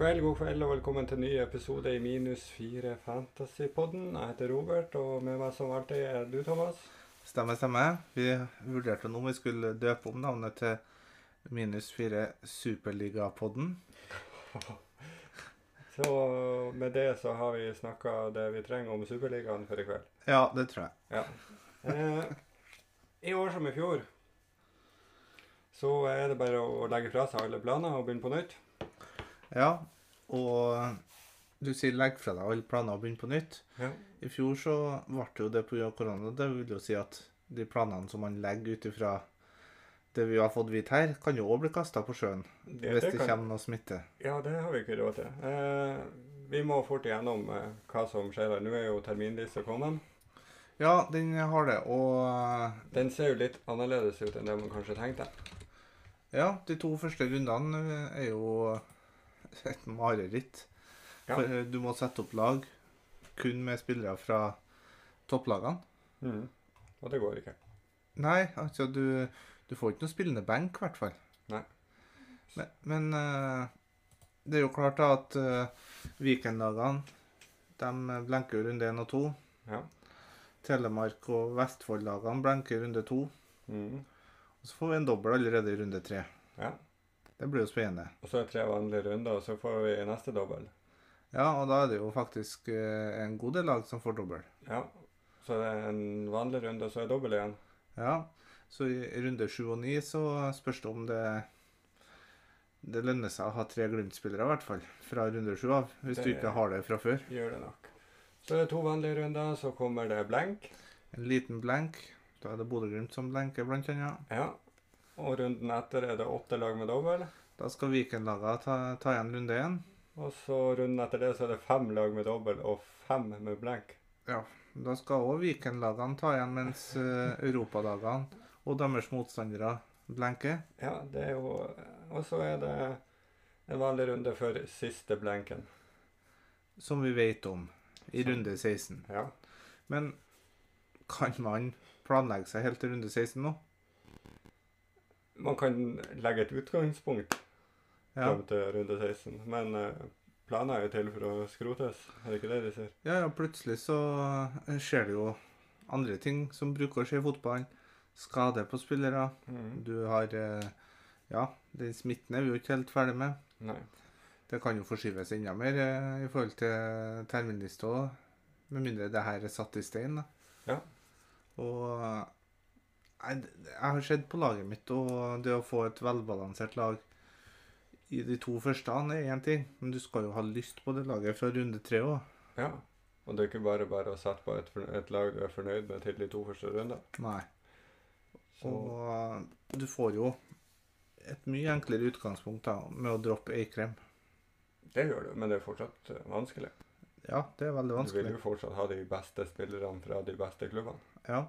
Kveld, god kveld, og velkommen til en ny episode i Minus 4 Fantasypodden. Jeg heter Robert, og med meg som alltid er du, Thomas. Stemmer, stemmer. Vi vurderte nå om vi skulle døpe om navnet til Minus 4 Superligapodden. Så med det så har vi snakka det vi trenger om Superligaen for i kveld. Ja, det tror jeg. Ja. Eh, I år som i fjor så er det bare å legge fra seg alle planer og begynne på nytt. Ja, og du sier legg fra deg alle planer og begynn på nytt. Ja. I fjor så ble det jo det pga. korona. Det vil jo si at de planene som man legger ut ifra det vi har fått vite her, kan jo òg bli kasta på sjøen Det- hvis det kan- kommer noe smitte. Ja, det har vi ikke råd til. Eh, vi må fort igjennom eh, hva som skjer her. Nå er jo terminlista kommet. Ja, den har det. Og Den ser jo litt annerledes ut enn det man kanskje tenkte. ja, de to første rundene er jo et mareritt. Ja. For eh, du må sette opp lag kun med spillere fra topplagene. Mm. Og det går ikke. Nei, altså du, du får ikke noe spillende benk, i hvert fall. Nei. Men, men eh, det er jo klart da at uh, Viken-lagene de blenker runde 1 og 2. Ja. Telemark og Vestfold-lagene blenker runde 2. Mhm. Og så får vi en dobbel allerede i runde 3. ja. Det blir jo spennende. Og så er det tre vanlige runder, og så får vi neste dobbel. Ja, og da er det jo faktisk eh, en god del lag som får dobbel. Ja. Så det er en vanlig runde, og så er det dobbel igjen. Ja, så i runde 7 og 9 så spørs det om det det lønner seg å ha tre Glimt-spillere, i hvert fall. Fra runde 7 av, hvis Det- du ikke har det fra før. Gjør det nok. Så det er to vanlige runder, så kommer det blank. En liten blank. Da er det Bodø-Glimt som blenker, blant annet. Ja. Og runden etter er det åtte lag med dobbel. Da skal Viken-laga ta, ta igjen runde én. Og så runden etter det så er det fem lag med dobbel og fem med blank. Da skal òg Viken-lagene ta igjen, mens uh, Europadagene og deres motstandere blenker. Ja, det er jo Og så er det en vanlig runde for siste blenken. Som vi vet om i så. runde 16. Ja. Men kan man planlegge seg helt til runde 16 nå? Man kan legge et utgangspunkt Ja. fram til runde 16, men planen planer er jo til for å skrotes. Er det ikke det de sier? Ja, ja, plutselig så eh, skjer det jo andre ting som bruker å skje i fotballen. Skade på spillere. Mm. Du har eh, Ja, den smitten er vi jo ikke helt ferdig med. Nei. Det kan jo forskyves enda mer eh, i forhold til terminlista òg. Med mindre det her er satt i stein. da. Ja. Og eh, jeg har sett på laget mitt, og det å få et velbalansert lag i de to første er én ting, men du skal jo ha lyst på det laget fra runde tre òg. Ja. Og det er ikke bare bare å sette på et, et lag du er fornøyd med til de to første rundene. Nei. Så Og du får jo et mye enklere utgangspunkt da, med å droppe Eikrem. det gjør du, men det er fortsatt eh, vanskelig. Ja, det er veldig vanskelig. Du vil jo fortsatt ha de beste spillerne fra de beste klubbene. Ja.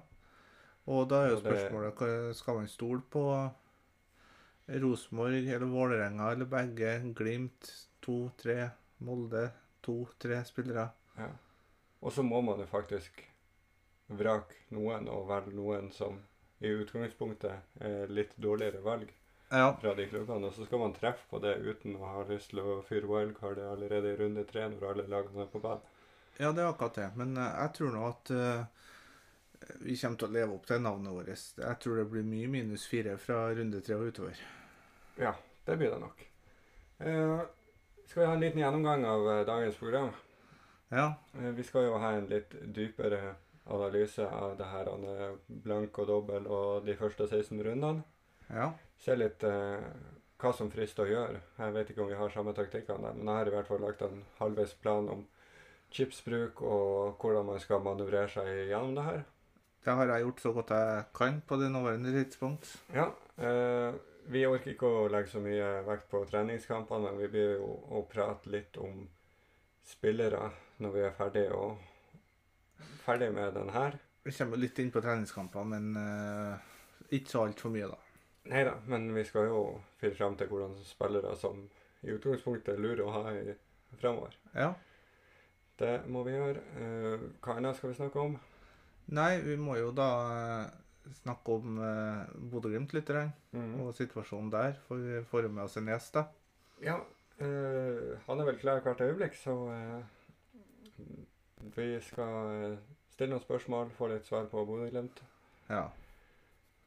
Og da er jo spørsmålet hva- skal man stole på Rosenborg eller Vålerenga eller begge? Glimt, to, tre. Molde, to, tre spillere. Ja. Og så må man jo faktisk vrake noen og velge noen som i utgangspunktet er litt dårligere valg Ja. fra de klubbene. Og så skal man treffe på det uten å ha lyst til å fyre wildcardet allerede i runde tre når alle lagene er på banen. ja, det er akkurat det. Men eh, jeg tror nå at eh, vi kommer til å leve opp til navnet vårt. Jeg tror det blir mye minus fire fra runde tre og utover. Ja, det blir det nok. Eh, skal vi ha en liten gjennomgang av eh, dagens program? Ja. Eh, vi skal jo ha en litt dypere analyse av det her blank og dobbel og de første 16 rundene. Ja. Se litt eh, hva som frister å gjøre. Jeg vet ikke om vi har samme taktikkene, men jeg har i hvert fall lagt en halvveis plan om chipsbruk og hvordan man skal manøvrere seg gjennom det her. Det har jeg gjort så godt jeg kan på det nåværende tidspunkt. Ja, eh, vi orker ikke å legge så mye vekt på treningskampene, men vi blir jo å prate litt om spillere når vi er ferdig, og, ferdig med den her. Vi kommer litt inn på treningskamper, men eh, ikke så altfor mye, da. Nei da, men vi skal jo finne fram til hvordan spillere som i utgangspunktet lurer å ha i fremover. Ja. Det må vi gjøre. Eh, hva annet skal vi snakke om? Nei, vi må jo da eh, snakke om eh, Bodø-Glimt litt, mm og situasjonen der. For vi får jo med oss en gjest, da. Ja, Eh, han er vel klar hvert øyeblikk, så eh, vi skal stille noen spørsmål, få litt svar på Bodø-Glimt. Ja.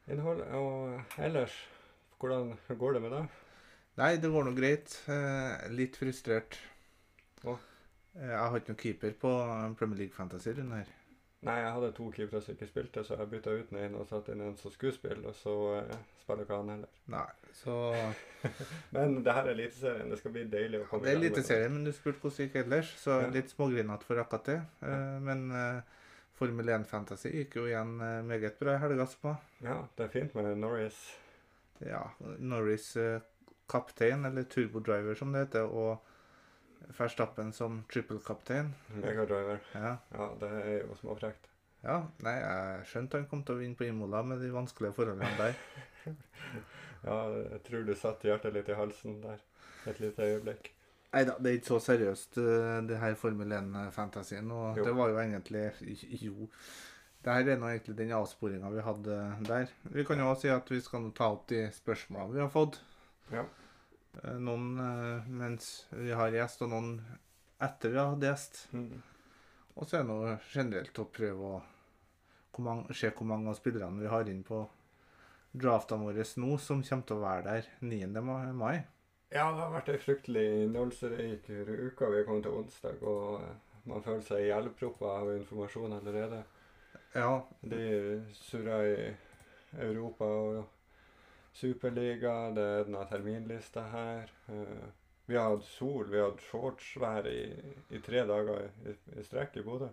Innhold. Og ellers, hvordan går det med deg? Nei, det går nå greit. Eh, litt frustrert. Eh, Jeg har ikke noen keeper på Premier League Fantasy-runden her. Nei, jeg hadde to keepere som ikke spilte, så jeg bytta ut den ene og satte inn en som skulle spille, og så uh, spiller ikke han heller. Nei, så Men det her er Eliteserien. Det skal bli deilig å komme Det er i gang med Eliteserien, men du spurte hvordan det gikk ellers, så Ja. litt smågrinete for akkurat det. Eh, Men uh, Formel 1 Fantasy gikk jo igjen meget bra i helga som var. Ja, det er fint med Norris. Ja, Norris kaptein, eller turbodriver som det heter, og Verstappen som trippelkaptein. Megadriver. Ja. Ja, det er jo småfrekt. ja, nei, jeg skjønte han kom til å vinne på Imola med de vanskelige forholdene der. Ja, jeg tror du satte hjertet litt i halsen der et lite øyeblikk. Nei da, det er ikke så seriøst, eh, det her Formel 1-fantasien. Og Jo. det var jo egentlig Jo. Det her er nå egentlig den avsporinga vi hadde der. Vi kan jo også si at vi skal nå ta opp de spørsmålene vi har fått. Ja. Eh, Noen eh, mens vi har gjest, og noen etter vi har hatt gjest. Mm. Og så er det noe generelt å prøve å hvor mange, se hvor mange av spillerne vi har inn på draftene våre nå, som kommer til å være der 9. mai. Ja, det har vært ei fryktelig innholdsrik uke. Vi er kommet til onsdag, og eh, man føler seg ihjelproppa av informasjon allerede. Ja, De surrer i Europa og Superliga. Det er denne terminlista her. Eh, Vi har hatt sol, vi har hatt shortsvær i, i tre dager i, i strekk i Bodø.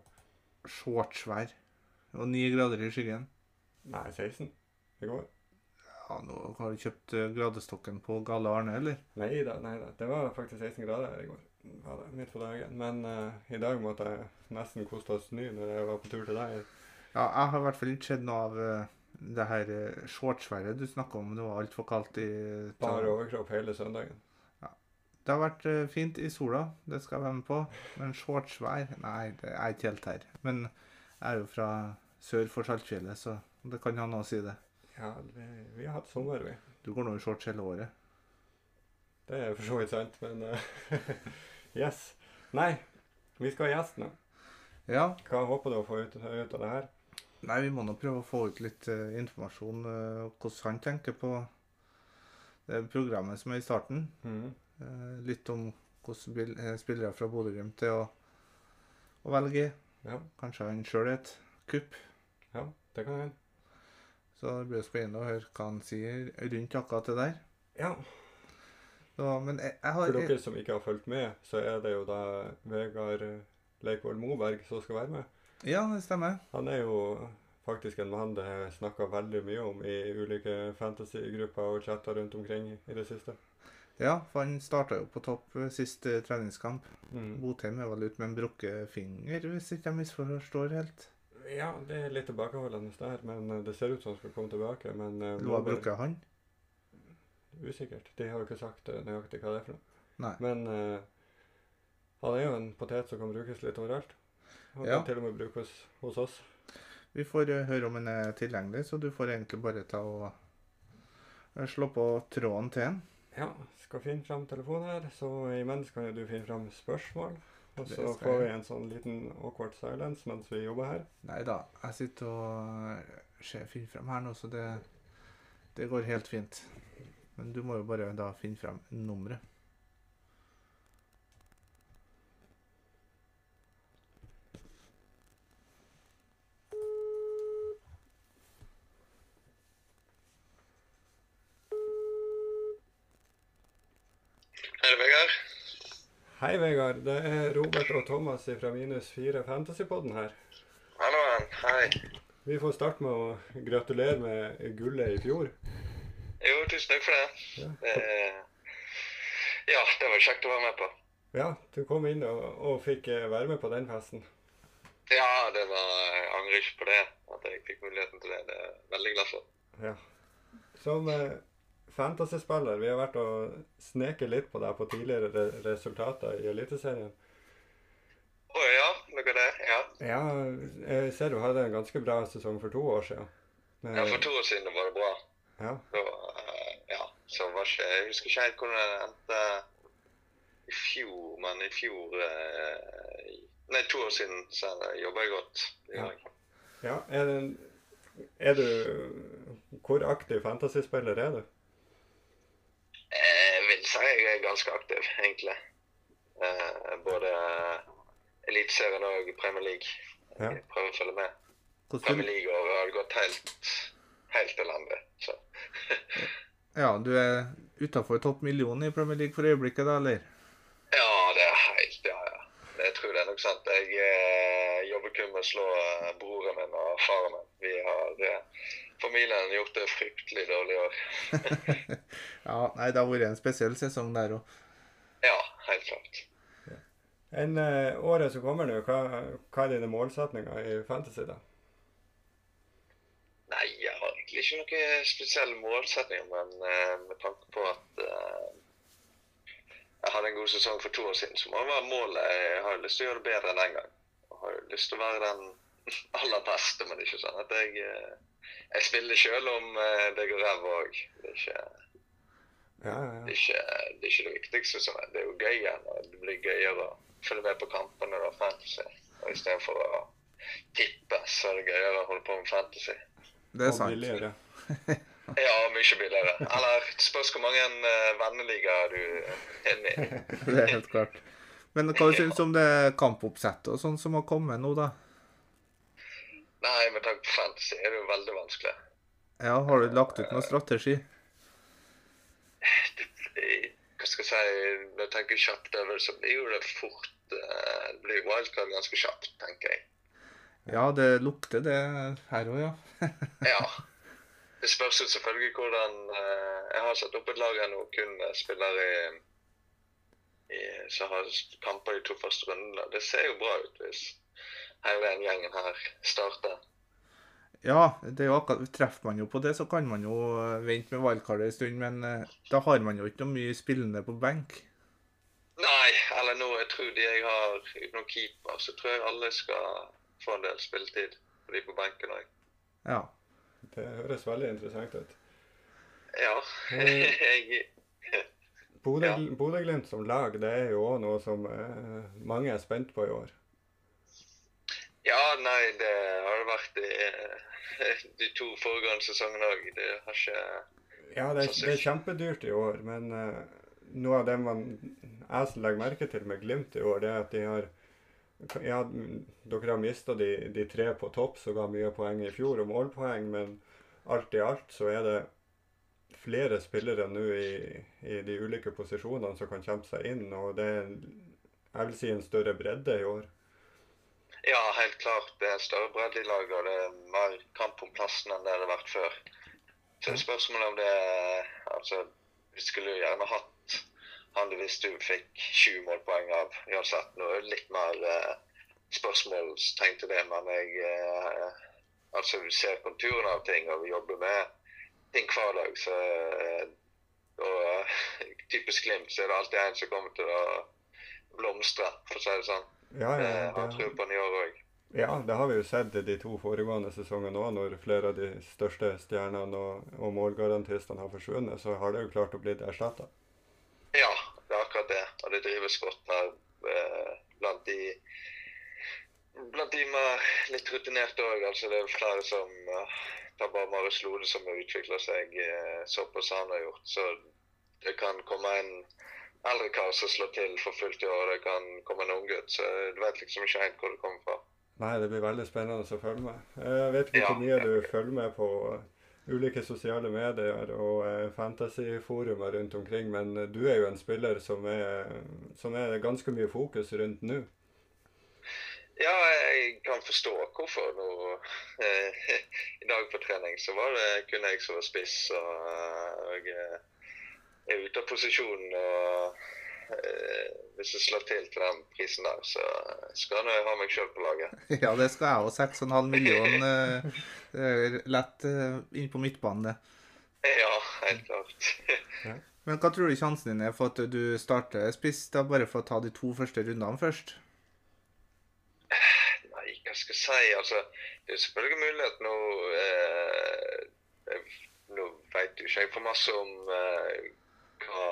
shortsvær. Og ni grader i skyggen. Nei, 16 i går. Ja, nå har du kjøpt eh, gradestokken på Gale Arne, eller? Nei da, nei da. Det var faktisk 16 grader her i går. Var det, midt på dagen. Men uh, i dag måtte jeg nesten koste oss snø når jeg var på tur til deg. Ja, jeg har i hvert fall ikke sett noe av eh, det her uh, shortsværet du snakka om. Det var altfor kaldt i Bare overkropp hele søndagen. Det har vært eh, fint i sola, det skal jeg være med på. Men shortsvær Nei, det er ikke helt her. Men jeg er jo fra sør for Saltfjellet, så det kan han å si det. Ja, vi, vi har hatt sommer, vi. Du går nå i shorts hele året. Det er for så vidt sant, men eh, Yes. Nei, vi skal ha gjest nå. Ja, Hva håper du å få ut, ut av det her? Nei, vi må nå prøve å få ut litt uh, informasjon uh, hvordan han tenker på det programmet som er i starten. Mm. Uh, litt om hvordan spillere fra Bodø-Glimt er å, å velge. Ja, Kanskje han sjøl er et kupp. ja, det kan hende. Så det blir spennende å høre hva han sier rundt akkurat det der. Ja, Så, men jeg, jeg har for dere som ikke har fulgt med, så er det jo da Vegard Leikvoll Moberg som skal være med. Ja, det stemmer. Han er jo faktisk en mann det er snakka veldig mye om i ulike fantasygrupper og chatter rundt omkring i det siste. Ja, for han starta jo på topp eh, sist treningskamp. Mm. Botheim er vel ute med en brukket finger, hvis ikke jeg misforstår helt. Ja, det er litt tilbakeholdende der, men eh, det ser ut som han skal komme tilbake. Men Eller brukket han? Usikkert. De har jo ikke sagt eh, nøyaktig hva det er for noe. Nei. Men uh, han er jo en potet som kan brukes litt overalt. Han Ja. til og med brukes hos oss. Vi får eh, høre om den er tilgjengelig, så du får egentlig bare ta og eh, slå på tråden til den. Ja, skal finne fram telefonen her, så imens kan du finne fram spørsmål. Og så får vi en sånn liten awkward silence mens vi jobber her. Nei da, jeg sitter og eh, ser, finner frem her nå, så det, det går helt fint. Men du må jo bare da finne frem nummeret. Hei, Vegard. Hei, Vegard. Det er Robert og Thomas fra Minus 4 Fantasypodden her. Halloen. Hei. Vi får starte med å gratulere med gullet i fjor. Jo, tusen takk for det. Ja, det ja, det var kjekt å være med på. ja du kom inn og, og fikk eh, være med på den festen. Ja, det var Jeg angrer ikke på det. At jeg fikk muligheten til det. Det er jeg veldig glad for. Ja. Som eh, fantasyspiller, vi har vært og sneket litt på deg på tidligere re resultater i Eliteserien. Å ja, av det? Ja. Ja, jeg ser du hadde en ganske bra sesong for to år siden. Med- ja. For to år siden var det bra. ja. Så, uh, ja, så var ikke Jeg husker ikke helt hvordan det endte i fjor, men i fjor uh, Nei, to år siden så jobba jeg godt. Jeg. Ja, er, det, er du Hvor aktiv fantasyspiller er du? Jeg vil si jeg er ganske aktiv, egentlig. Eh, både Eliteserien og Premier League. Ja. Jeg prøver å følge med. Premier League år har det gått helt, helt elendig. Så ja, du er utafor topp million i Premier League for øyeblikket, da, eller? ja, det er helt Ja, ja. Jeg tror det er nok sant. Jeg eh, jobber kun med å slå eh, broren min og faren min. Vi har eh, Familien har gjort det fryktelig dårlig i år. Ja, nei, det har vært en spesiell sesong der òg. Ja, helt klart. Enn uh, året som kommer nå, hva, hva er dine målsetninger i Fantasy, da? Nei, jeg har egentlig ikke noen spesielle målsetninger, men uh, med tanke på at uh, jeg hadde en god sesong for to år siden, så må det være målet. Jeg har lyst til å gjøre det bedre enn den gang. Jeg har lyst til å være den aller beste, men det er ikke sånn at jeg eh, Jeg spiller sjøl om eh, det går ræva òg. Det, er ikke- Ja, ja, det, ikke- det er ikke det viktigste. som er. Det er jo gøy igjen, og det blir gøyere å følge med på kampene og fantasy. Og Istedenfor å tippe, så er det gøyere å holde på med fantasy. Det er Og sant. billigere. Ja, mye billigere. Eller spørs hvor mange uh, venneligaer du er inne i. Det er helt klart. Men hva syns du om det kampoppsettet og sånn som har kommet nå, da? Nei, med tanke på fantasy er det jo veldig vanskelig. Ja, Har du lagt ut noen strategi? Det hva skal jeg si, Når jeg tenker kjapt over, så blir jo det fort eh, Det blir wildcard ganske kjapt, tenker jeg. Ja, det lukter det her òg, ja. Ja. Det spørs jo selvfølgelig hvordan eh, Jeg har satt opp et lag her nå, kun spillere i, i, som har kamper i to første rundene. Det ser jo bra ut hvis hele den gjengen her starter. Ja, det er jo akkurat, treffer man jo på det, så kan man jo eh, vente med wildcardet en stund. Men eh, da har man jo ikke noe mye spillende på benk. Nei, eller nå jeg tror de jeg har utenom keeper, så tror jeg alle skal få en del spilletid. For de på benken òg. Ja. Det høres veldig interessant ut. Ja. Eh. jeg, Bodø- Ja. Som lag, det er jo òg noe som mange er spent på i år. Ja, nei, det har det vært i eh, de to foregående sesongene òg. Det har ikke Ja, det er, det er kjempedyrt i år, men eh, noe av det man jeg som legger merke til med Glimt i år, det er at de har Ja, dere har mista de, de tre på topp som ga mye poeng i fjor, og målpoeng, men alt i alt så er det flere spillere nå i, i de ulike posisjonene som kan kjempe seg inn, og det er jeg vil si en større bredde i år. Ja, helt klart. Det er større bredde i laget, og det er mer kamp om plassen enn det har vært før. Så er spørsmålet om det Altså, vi skulle jo gjerne hatt han hvis du fikk 20 målpoeng av uansett. Nå er det litt mer eh, spørsmålstegn til det, men jeg eh, Altså, vi ser konturene av ting, og vi jobber med ting hver dag, så eh, Og typisk Glimt, så er det alltid en som kommer til å blomstre, for å si det sånn. Ja, Det ja, har tro det, på i år òg. ja, det har vi jo sett i de to foregående sesongene òg, når flere av de største stjernene og, og målgarantistene har forsvunnet, så har det jo klart å bli erstatta. Ja, det er akkurat det. Og det drives godt her eh, blant de blant de med litt rutinerte òg. Altså, det er flere som uh, tar bare Marius Lode som har utvikla seg uh, såpass han har gjort. Så det kan komme en eldre kar som slår til for fullt i år. Det kan komme en unggutt. Så du vet liksom ikke helt hvor det kommer fra. Nei, det blir veldig spennende å følge med. Jeg vet ikke hvor mye du følger med på ulike sosiale medier og eh, fantasyforumer rundt omkring, men eh, du er jo en spiller som er, som er ganske mye fokus rundt nå. Ja, jeg kan forstå hvorfor nå. Eh, I dag på trening så var det kun jeg som var spiss, og, eh, og er ute av posisjon. og eh, Hvis jeg slår til til den prisen der, så skal jeg ha meg sjøl på laget. Ja, det skal jeg òg. 6,5 millioner eh, lett eh, inn på midtbanen. det. Ja, helt klart. Men hva tror du sjansen din er for at du starter spiss, da bare for å ta de to første rundene først? Nei, hva skal jeg si? Altså, det er selvfølgelig mulighet nå eh, Nå vet jo ikke jeg for masse om eh, hva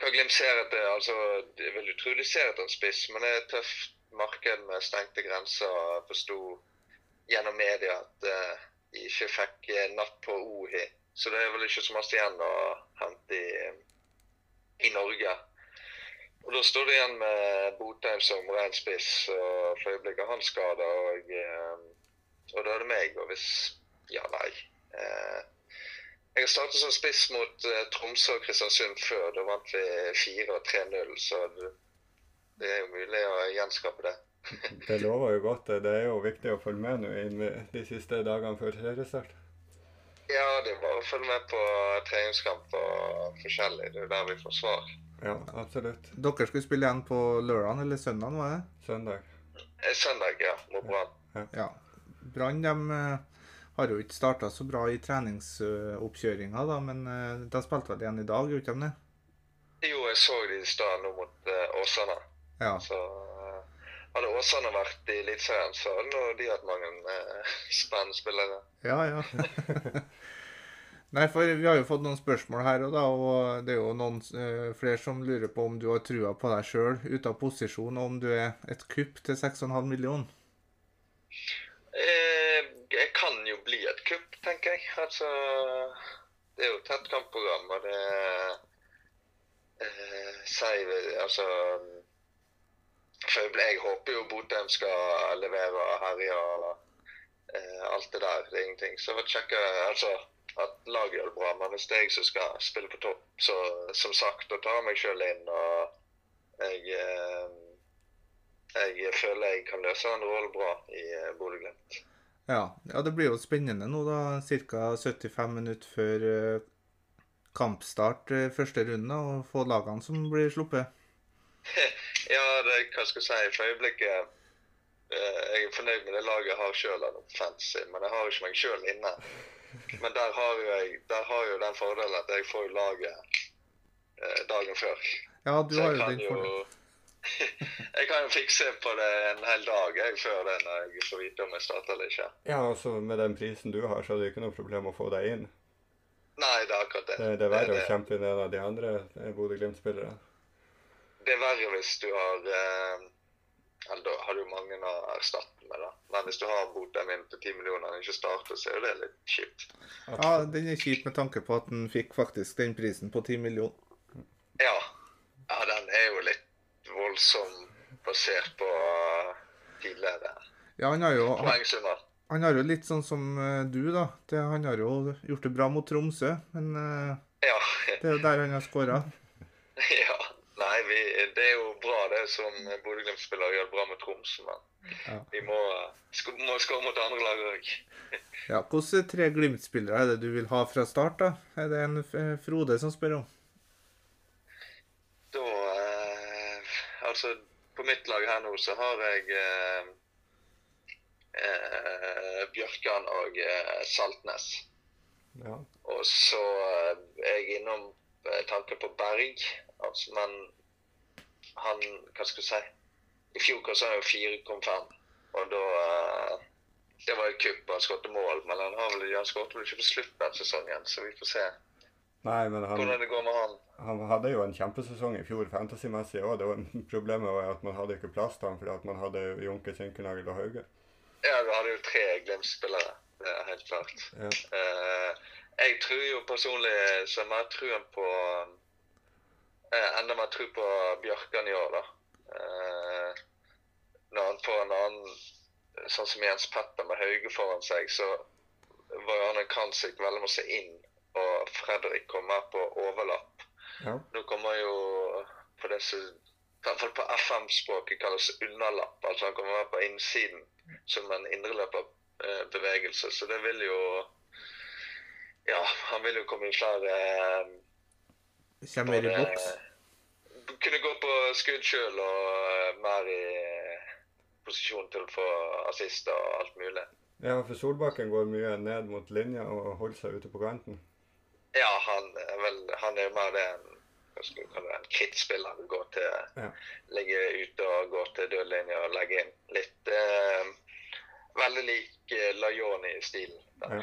hva Glimt ser etter altså, Jeg vil tro de ser etter en spiss, men det er et tøft marked med stengte grenser. Jeg forsto gjennom media at de ikke fikk natt på Ohi. Så det er vel ikke så masse igjen å hente i, i Norge. Og Da står det igjen med Botheim som ren spiss, og for øyeblikket han skada. Og, eh, og da er det meg. Og hvis Ja, nei. Eh, jeg har startet som spiss mot eh, Tromsø og Kristiansund før. Da vant vi 4 og 3-0, så det, er jo mulig å gjenskape det. Det lover jo godt. Det er jo viktig å følge med nå inn de siste dagene før seriestart. Ja, det er bare å følge med på treningskamp og forskjellig. Det er der vi får svar. Ja, absolutt. Dere skulle spille igjen på lørdag eller søndag, var det? Søndag. Eh, Søndag, ja, mot Brann. Ja. Brann de eh, har jo ikke starta så bra i treningsoppkjøringa, da, men eh, de spilte vel igjen i dag, gjorde de det? Jo, jeg så de i stad nå mot eh, Åsane. Ja. Så eh, hadde Åsane vært i Eliteserien, så hadde nå de hatt mange eh, spennende spillere. Ja, ja. Nei, for vi har jo fått noen spørsmål her og da, og det er jo noen flere som lurer på om du har trua på deg sjøl ute av posisjon, og om du er et kupp til 6,5 millioner. Eh, jeg kan jo bli et kupp, tenker jeg. Altså, det er jo et tett kampprogram, og det eh, sier vi Altså for jeg håper jo Botheim skal levere og herje og eh, alt det der. Det er ingenting. Så jeg vil sjekke altså at laget gjør det bra, men hvis det er jeg som skal spille på topp, så som sagt, da tar jeg meg sjøl inn, og jeg eh, jeg føler jeg kan løse den rollen bra i eh, Bodø-Glimt. Ja, ja, det blir jo spennende nå, da. Ca. 75 minutter før eh, kampstart eh, første runde, og få lagene som blir sluppet. Ja, det, hva skal jeg si, for øyeblikket eh, Jeg er fornøyd med det laget jeg har sjøl men jeg har ikke meg sjøl inne. Men der har jo jeg der har jo den fordelen at jeg får laget dagen før. Ja, du har jo din den fordelen. Jeg kan jo fikse på det en hel dag jeg, før det, når jeg får vite om jeg starter eller ikke. Ja, altså med den prisen du har, så er det ikke noe problem å få deg inn. Nei, det er akkurat det. Det, det er verre å det, kjempe inn en av de andre eh, Bodø-Glimt-spillere. det er verre hvis du har eh, Eller da har du mange å erstatte med, da. Men hvis du har Bodø inn til 10 millioner og ikke starter, så er jo det litt kjipt. Ja, den er kjip med tanke på at den fikk faktisk den prisen på 10 millioner. Ja. ja, den er jo litt voldsom basert på eh, tidligere Ja, han har jo, poengsummer. han har jo litt sånn som eh, du, da. Det, han har jo gjort det bra mot Tromsø, men eh, Ja. det er jo der han har skåra. ja. Nei, vi, det er jo bra det som Bodø-Glimt-spillere gjør bra med Tromsø, men Ja. vi må, sk- må skåre mot andre lag òg. Ja, Hvilke tre Glimt-spillere er det du vil ha fra start, da? Er det en Frode som spør om? Da eh, Altså, på mitt lag her nå så har jeg eh, eh, Bjørkan og eh, Saltnes. Ja. Og så eh, er jeg innom eh, tanken på Berg, altså, men han Hva skal jeg si I fjor kosta han jo 4,5, og da eh, Det var et kupp, han skåret mål, men han har vel han skåret vel ikke på slutten av sesongen, så vi får se Nei, men han, hvordan det går med han. han hadde jo en kjempesesong i fjor fantasymessig òg. Problemet var at man hadde ikke plass til ham fordi at man hadde Junke, Sinkernagel og Hauge. Ja, vi hadde jo tre Glimt-spillere. Det er helt klart. Ja. Uh, jeg tror jo personlig så mer troen på uh, Enda mer tro på Bjørkan i år, da. Uh, når han får en annen Sånn som Jens Petter med Hauge foran seg, så var han en kansikt veldig masse inn, og Fredrik kommer på overlapp. Ja. Nå kommer jo på det som i hvert fall på FM-språket kalles underlapp. Altså han kommer på innsiden som en indreløperbevegelse. Så det vil jo Ja, han vil jo komme i flere eh, Kommer i boks? Kunne gå på skudd sjøl og eh, mer i eh, posisjon til å få assist og alt mulig. ja, for Solbakken går mye ned mot linja og holder seg ute på kanten. Ja, han er vel Han er mer det en hva skal vi kalle det, en krittspiller. Gå til Ja. Ligge ute og gå til dødlinja og legge inn. Litt eh, Veldig lik eh, Lajoni-stilen. Ja.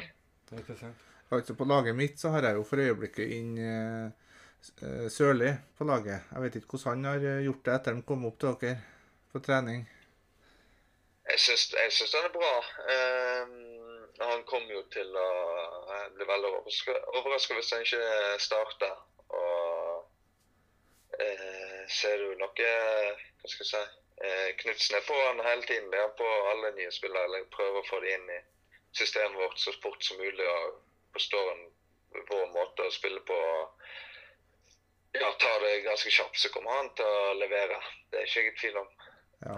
Ikke sant? Altså På laget mitt så har jeg jo for øyeblikket inn eh, eh, Sørli på laget. Jeg vet ikke hvordan han har eh, gjort det etter han kom opp til dere på trening. Jeg syns, jeg syns han er bra. Ehm, han kommer jo til å bli veldig overraska hvis han ikke starter. Og eh, ser du noe Hva skal jeg si eh, Knutsen er på han hele tiden. Det er han på alle nye spillere. Eller prøver å få det inn i systemet vårt så fort som mulig. Og forstår han vår måte å spille på. Ja, tar det ganske kjapt, så kommer han til å levere. Det er ikke jeg i tvil om. Ja.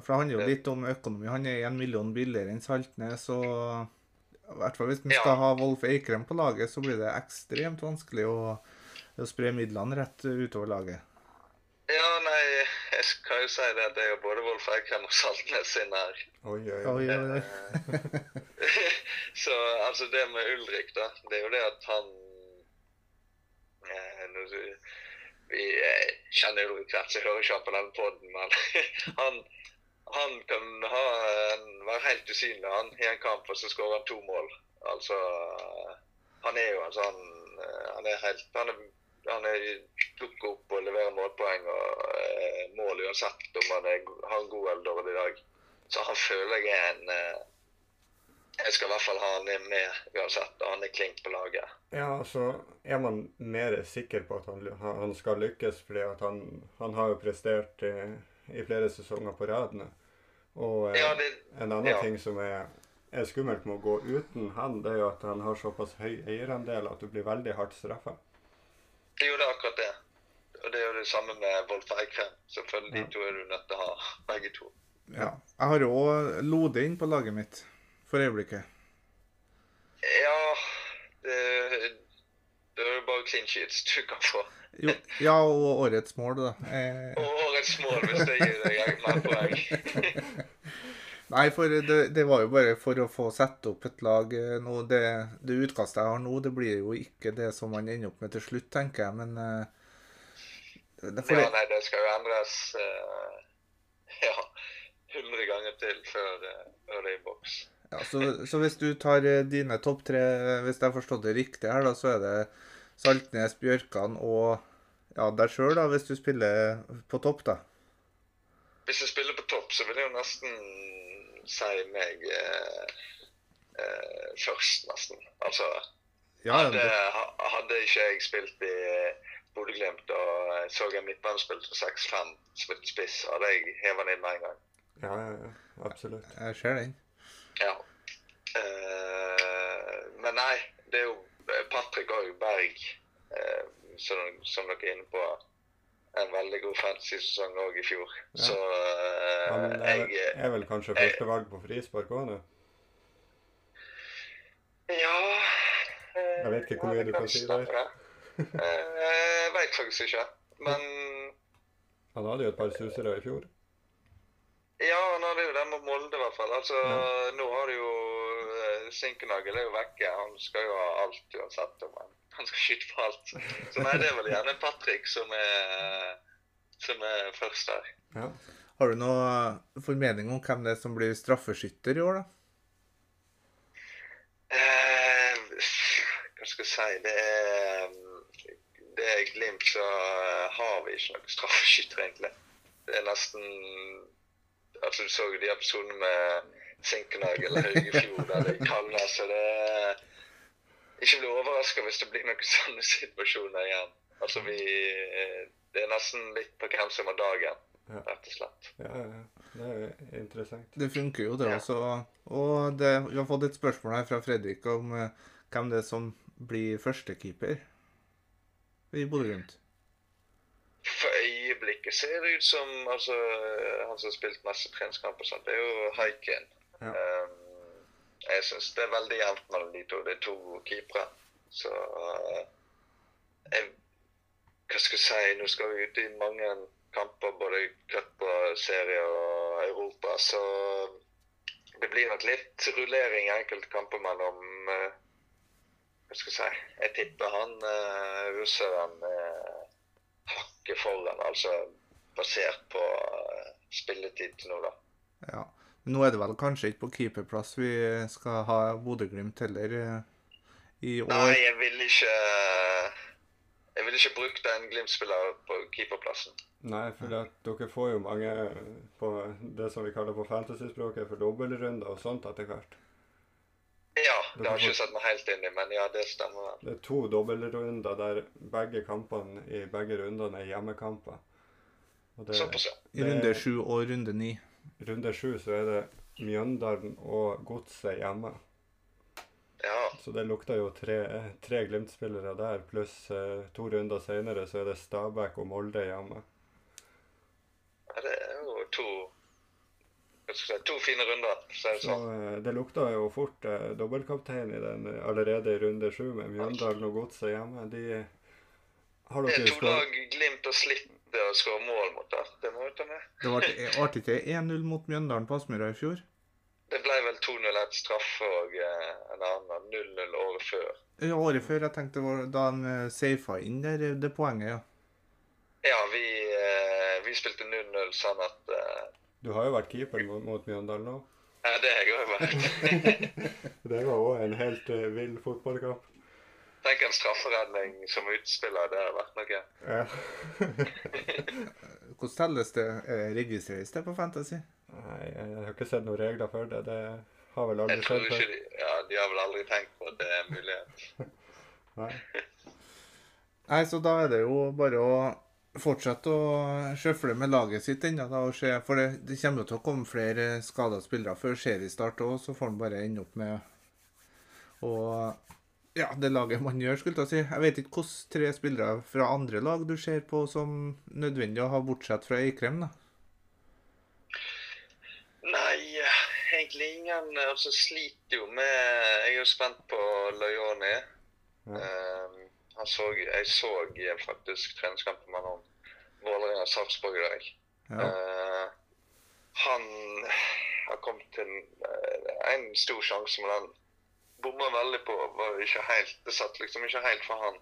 For Det handler jo litt om økonomi. Han er en million billigere enn Saltnes. og i hvert fall Hvis vi skal ha Wolf Eikrem på laget, så blir det ekstremt vanskelig å, å spre midlene rett utover laget. Ja, nei, jeg skal jo si det det er jo både Wolf Eikrem og Saltnes sin her. Oi, oi, Oi, oi. oi, oi. Så altså det med Ulrik, da, det er jo det at han eh, Vi eh, kjenner Ulrik rett, så jeg hører ikke han på den poden, men han, han kan ha en, være helt usynlig han, i en kamp, og så skårer han to mål. Altså Han er jo en sånn eh, Han er helt Han er, han er dukker opp og leverer målpoeng og eh, mål uansett om han er, har en god eller dårlig dag. Så han føler jeg er en eh, Jeg skal i hvert fall ha han med uansett, og han er klink på laget. Ja, så er man mer sikker på at han, han skal lykkes, fordi han, han har jo prestert eh, i flere sesonger på rad nå. Og eh, Ja, det, en annen ja. ting som er, er skummelt med å gå uten han, det er jo at han har såpass høy eierandel at du blir veldig hardt straffa. det er jo det akkurat det. Og det er jo det samme med Wolf Eikrem. Selvfølgelig de to er du nødt til å ha, begge to. Ja. Jeg har jo òg Lode inn på laget mitt for øyeblikket. Ja, det, det er jo bare clean sheets du kan få. Jo, ja, og årets mål, da. Eh, Og årets mål, hvis det gir deg mer poeng. Nei, for det, det var jo bare for å få sette opp et lag eh, nå. Det, det utkastet jeg har nå, det blir jo ikke det som man ender opp med til slutt, tenker jeg. Men eh, det, for Ja, nei, det skal jo endres eh, ja, 100 ganger til før, før det er i boks. ja, så, så hvis du tar dine topp tre, hvis jeg har forstått det riktig her, da, så er det Saltnes, Bjørkan og ja, deg sjøl, da, hvis du spiller på topp, da. Hvis jeg spiller på topp, så vil jeg jo nesten si meg eh, eh, først, nesten. Altså Ja, hadde, hadde ikke jeg spilt i Bodø-Glimt og eh, så en midtbane til for 6-5 spilte spiss, hadde jeg heva den inn med en gang. Ja, ja, ja. Absolutt. jeg ser den. Ja. Eh, men nei, det er jo Patrick og Berg, eh, som, som dere er inne på. En veldig god fantasy-sesong òg i fjor. Ja. Så eh, Han er, jeg er vel kanskje førstevalg på frispark òg nå? Ja eh, Jeg vet ikke hvor mye du kan si der. Eh, Jeg vet faktisk ikke. Men Han hadde jo et par susere i fjor. Ja, han hadde jo den mot Molde, i hvert fall. Altså, Ja. Nå har du jo eh, Sinkenagel er jo vekke. Han skal jo ha alt uansett. om han, han skal skyte på alt. Så nei, det er vel gjerne Patrick som er, som er først der. Ja. Har du noe formening om hvem det er som blir straffeskytter i år, da? Eh, hva skal jeg si Det er, det er Glimt, så har vi ikke noen straffeskytter, egentlig. Det er nesten Altså, Du så jo de episodene med Sinkenag eller Høyefjord eller det kalles, det er Ikke bli overraska hvis det blir noen sånne situasjoner igjen. Altså, vi Det er nesten litt på hvem som har dagen, Ja. rett og slett. Ja, ja, ja. Det er interessant. Det funker jo, det Ja. også. Og det, vi har fått et spørsmål her fra Fredrik om eh, hvem det er som blir førstekeeper i Bodø-Glimt. For øyeblikket ser det ut som altså, han som har spilt masse treningskamper, og sånt, det er jo Haiken. Ja. Um, jeg syns det er veldig jevnt mellom de to. Det er to keepere. Så uh, jeg, Hva skal jeg si? Nå skal vi ut i mange kamper, både cup og serie og Europa, så det blir nok litt rullering i enkelte kamper mellom uh, Hva skal jeg si? Jeg tipper han uh, russeren uh, hakket foran, altså basert på uh, spilletid til nå, da. Ja. Men nå er det vel kanskje ikke på keeperplass vi skal ha Bodø-Glimt heller eh, i år. Nei, jeg vil ikke Jeg vil ikke bruke den Glimt-spilleren på keeperplassen. Nei, for at dere får jo mange på det som vi kaller på fantasyspråket for dobbeltrunder og sånt etter hvert. Det har ikke sett meg helt inn i, men ja, det stemmer vel. Det er to dobbeltrunder der begge kampene i begge rundene er hjemmekamper. Og det, Såpass, ja. I runde sju og runde ni. runde sju så er det Mjøndalen og Godset hjemme. Ja, Så det lukter jo tre, tre Glimt-spillere der, pluss eh, to runder senere så er det Stabæk og Molde hjemme. ja, det er jo to si, to fine runder, det Så sånn. eh, det lukta jo fort eh, dobbeltkaptein i den eh, allerede i runde sju med Mjøndalen og Godset hjemme. De har Det er dere to skåret lag Glimt og slitt å skåre mål mot. da. Det må vi ta med. Det ble artig ikke 1-0 mot Mjøndalen på Aspmyra i fjor. Det ble vel 2-0 et straffe og eh, en annen 0-0 året før. Ja, Året før jeg tenkte var da de eh, safa inn der, det poenget, ja. Ja, vi, eh, vi spilte 0-0 sånn at eh, Du har jo vært keeper mot, mot Mjøndalen nå. Ja, det har jeg òg vært. Det var òg en helt uh, vill fotballkamp. Tenk en strafferedning som utspiller. Det har vært noe. Ja. Hvordan telles det? Eh, Registreres det på Fantasy? Nei, jeg har ikke sett noen regler for det. Det har vel aldri skjedd før. de, ja, de har vel aldri tenkt på at det er en mulighet. Nei. Nei, så da er det jo bare å fortsette å sjøfle med laget sitt ennå. For det, det kommer jo til å komme flere skada spillere før seriestart òg, så får han bare ende opp med å Ja, det laget man gjør, skulle jeg si. Jeg vet ikke hvilke tre spillere fra andre lag du ser på som nødvendig å ha bortsett fra Eikrem, da. Nei, egentlig ingen. Altså, sliter jo med Jeg er jo spent på Lajoni. Ja. Eh, han så, jeg så eh, faktisk treningskampen mellom Vålerenga og Sarpsborg i dag. Ja. Uh, han har kommet til en, eh, en stor sjanse, men han bomma veldig på. Var ikke helt, det satt liksom ikke helt for han.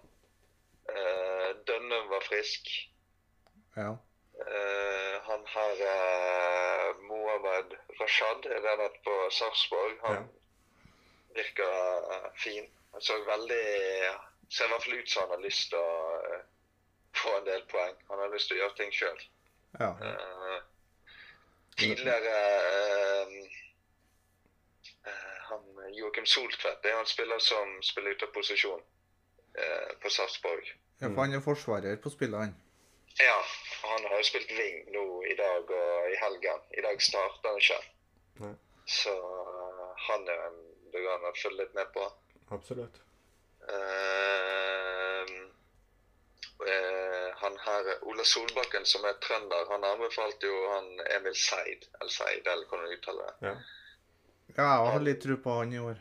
Uh, Dønnum var frisk. ja. Uh, han har uh, Mohammed Rashad, er det han på Sarpsborg. Han Ja. virker fin. Han så veldig Ser i hvert fall ut som han har lyst til å eh, få en del poeng. Han har lyst til å gjøre ting sjøl. ja. Uh, tidligere eh, han Joakim Soltvedt det er han spiller som spiller ut av posisjon på Sarpsborg. ja for han er forsvarer på spillet, han. Ja, han har jo spilt wing nå i dag og i helgen. I dag starter han ikke. Nei. Så han er en du kan følge litt med på. Absolutt. Eh, eh, han her, Ola Solbakken, som er trønder, han anbefalte jo han Emil Seid, eller Seid, eller hvordan du uttaler det. Ja. Ja, jeg har litt tro på han i år.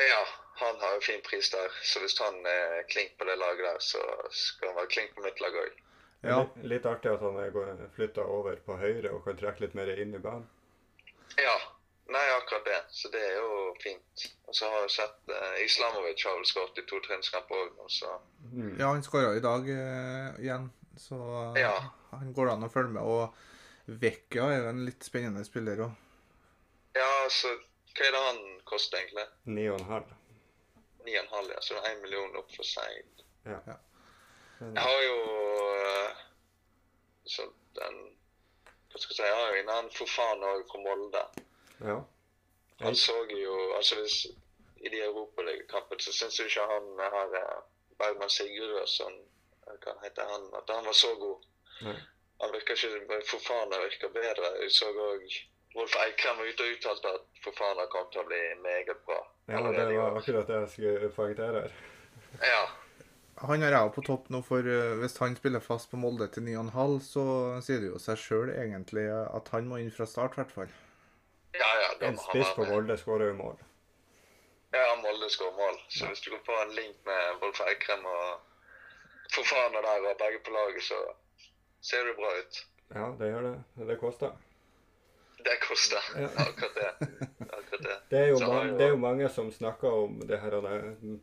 Ja, han har jo fin pris der. Så hvis han er klink på det laget der, så skal han være klink på mitt lag òg. Ja. Litt, litt artig at han er flytta over på høyre og kan trekke litt mer inn i banen. Ja. Nei, akkurat det. Så det er jo fint. Og så har jeg sett eh, Islamovic har vel skåret i to treningskamper òg nå, så Mm. Ja, han skåra i dag eh, igjen, så eh, Ja. han går an å følge med. Og Vecchia er jo en litt spennende spiller òg. Ja, så hva er det han koster egentlig? Ni og en halv. 9,5, ja. Så det er 1 million opp for seg. Ja. Ja. Jeg har jo eh, sånn den Hva skal jeg si? Jeg har jo en annen Fofana òg fra Molde. Ja. Han så jo altså hvis, I de europaligakampene så syns jo ikke han har eh, Bergman Sigurðsson eh, Hva heter han? At han var så god. Nei. Han virker ikke Fofana virker bedre. Jeg så òg Wolf Eikrem var ute og uttalte at Fofana kom til å bli meget bra. ja, det var akkurat det jeg skulle poengtere her. Ja. Han har jeg på topp nå, for eh, hvis han spiller fast på Molde til 9,5, så sier det jo seg sjøl egentlig at han må inn fra start, i hvert fall. Ja, ja, da En spiss på. Molde skårer jo mål. Ja, Molde skårer mål. Så hvis du kan få en link med Wolf Eikrem og Fofana der og begge på laget, så ser det bra ut. Ja, det gjør det. Det koster. Det koster. Ja. Akkurat det. Akkurat det. Det er, jo Så mange, det er jo mange som snakker om det her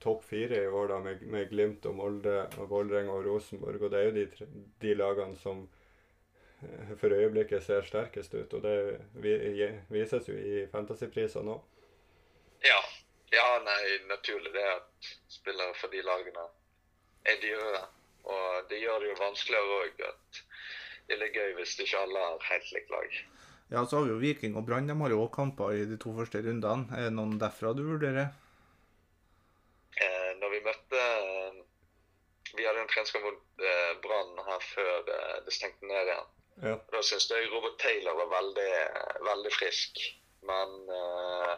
topp fire i år da, med, med Glimt og Molde og Vålerenga og Rosenborg. Og det er jo de, de lagene som for øyeblikket ser sterkest ut. Og det vises jo i fantasypriser nå. Ja. ja, nei, naturlig det at spillere for de lagene er dyre. Og det gjør det jo vanskeligere òg at det er gøy hvis ikke alle har helt likt lag. Ja, så har vi jo Viking og Brann. De har jo også kamper i de to første rundene. Er det noen derfra du vurderer? Eh, når vi møtte eh, Vi hadde en treningskamp mot eh, Brann her før det, det stengte ned igjen. Ja. Da syns jeg Robert Taylor var veldig, veldig frisk. Men uh,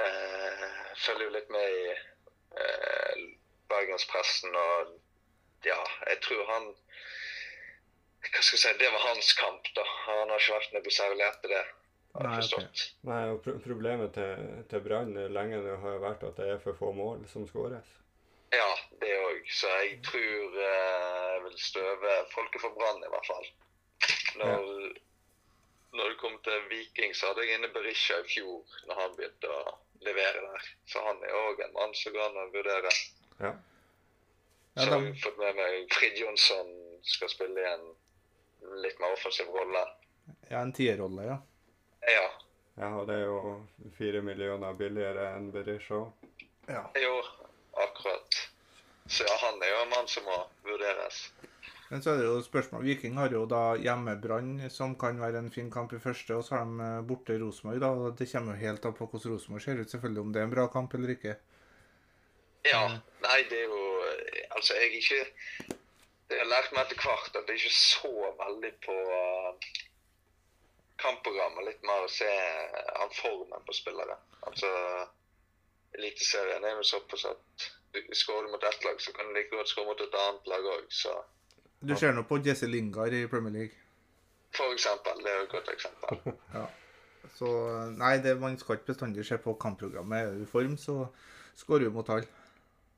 uh, følger jo litt med i uh, bergenspressen og ja, jeg tror han hva skal jeg si, Det var hans kamp, da. Han har ikke vært noe særlig etter det. Nei, okay. Nei, og pro problemet til, til Brann lenge nå har vært at det er for få mål som skåres. Ja, det òg. Så jeg tror jeg vil støve folket for Brann, i hvert fall. Når, når det kom til Viking, så hadde jeg inne Berisha i fjor, når han begynte å levere der. Så han er òg en mann som går an å vurdere. Ja. Ja, så har vi fått med meg Frid Jonsson skal spille i en litt mer offensiv rolle. Ja, en tierrolle, ja. Ja. ja, og det er jo fire millioner billigere enn Berisha. ja. Jo, akkurat. Så ja, han er jo en mann som må vurderes. Men så er det jo spørsmål. Viking har jo da hjemmebrann, som kan være en fin kamp i første, og så har de eh, borte Rosenborg. da, og Det kommer jo helt an på hvordan Rosenborg ser ut, selvfølgelig, om det er en bra kamp eller ikke. Ja. Nei, det er jo Altså, jeg er ikke Jeg har lært meg etter hvert at det er ikke så veldig på uh, kampprogrammet. Litt mer å se an formen på spillere. Altså Eliteserien er jo såpass at du skårer du mot ett lag, så kan du like godt skåre mot et annet lag òg. Så Du ser nå på Jesse Lingard i Premier League. for eksempel. Det er jo et godt eksempel. Så nei, det, man skal ikke bestandig se på kampprogrammet. Er du i form, så skårer du mot alle.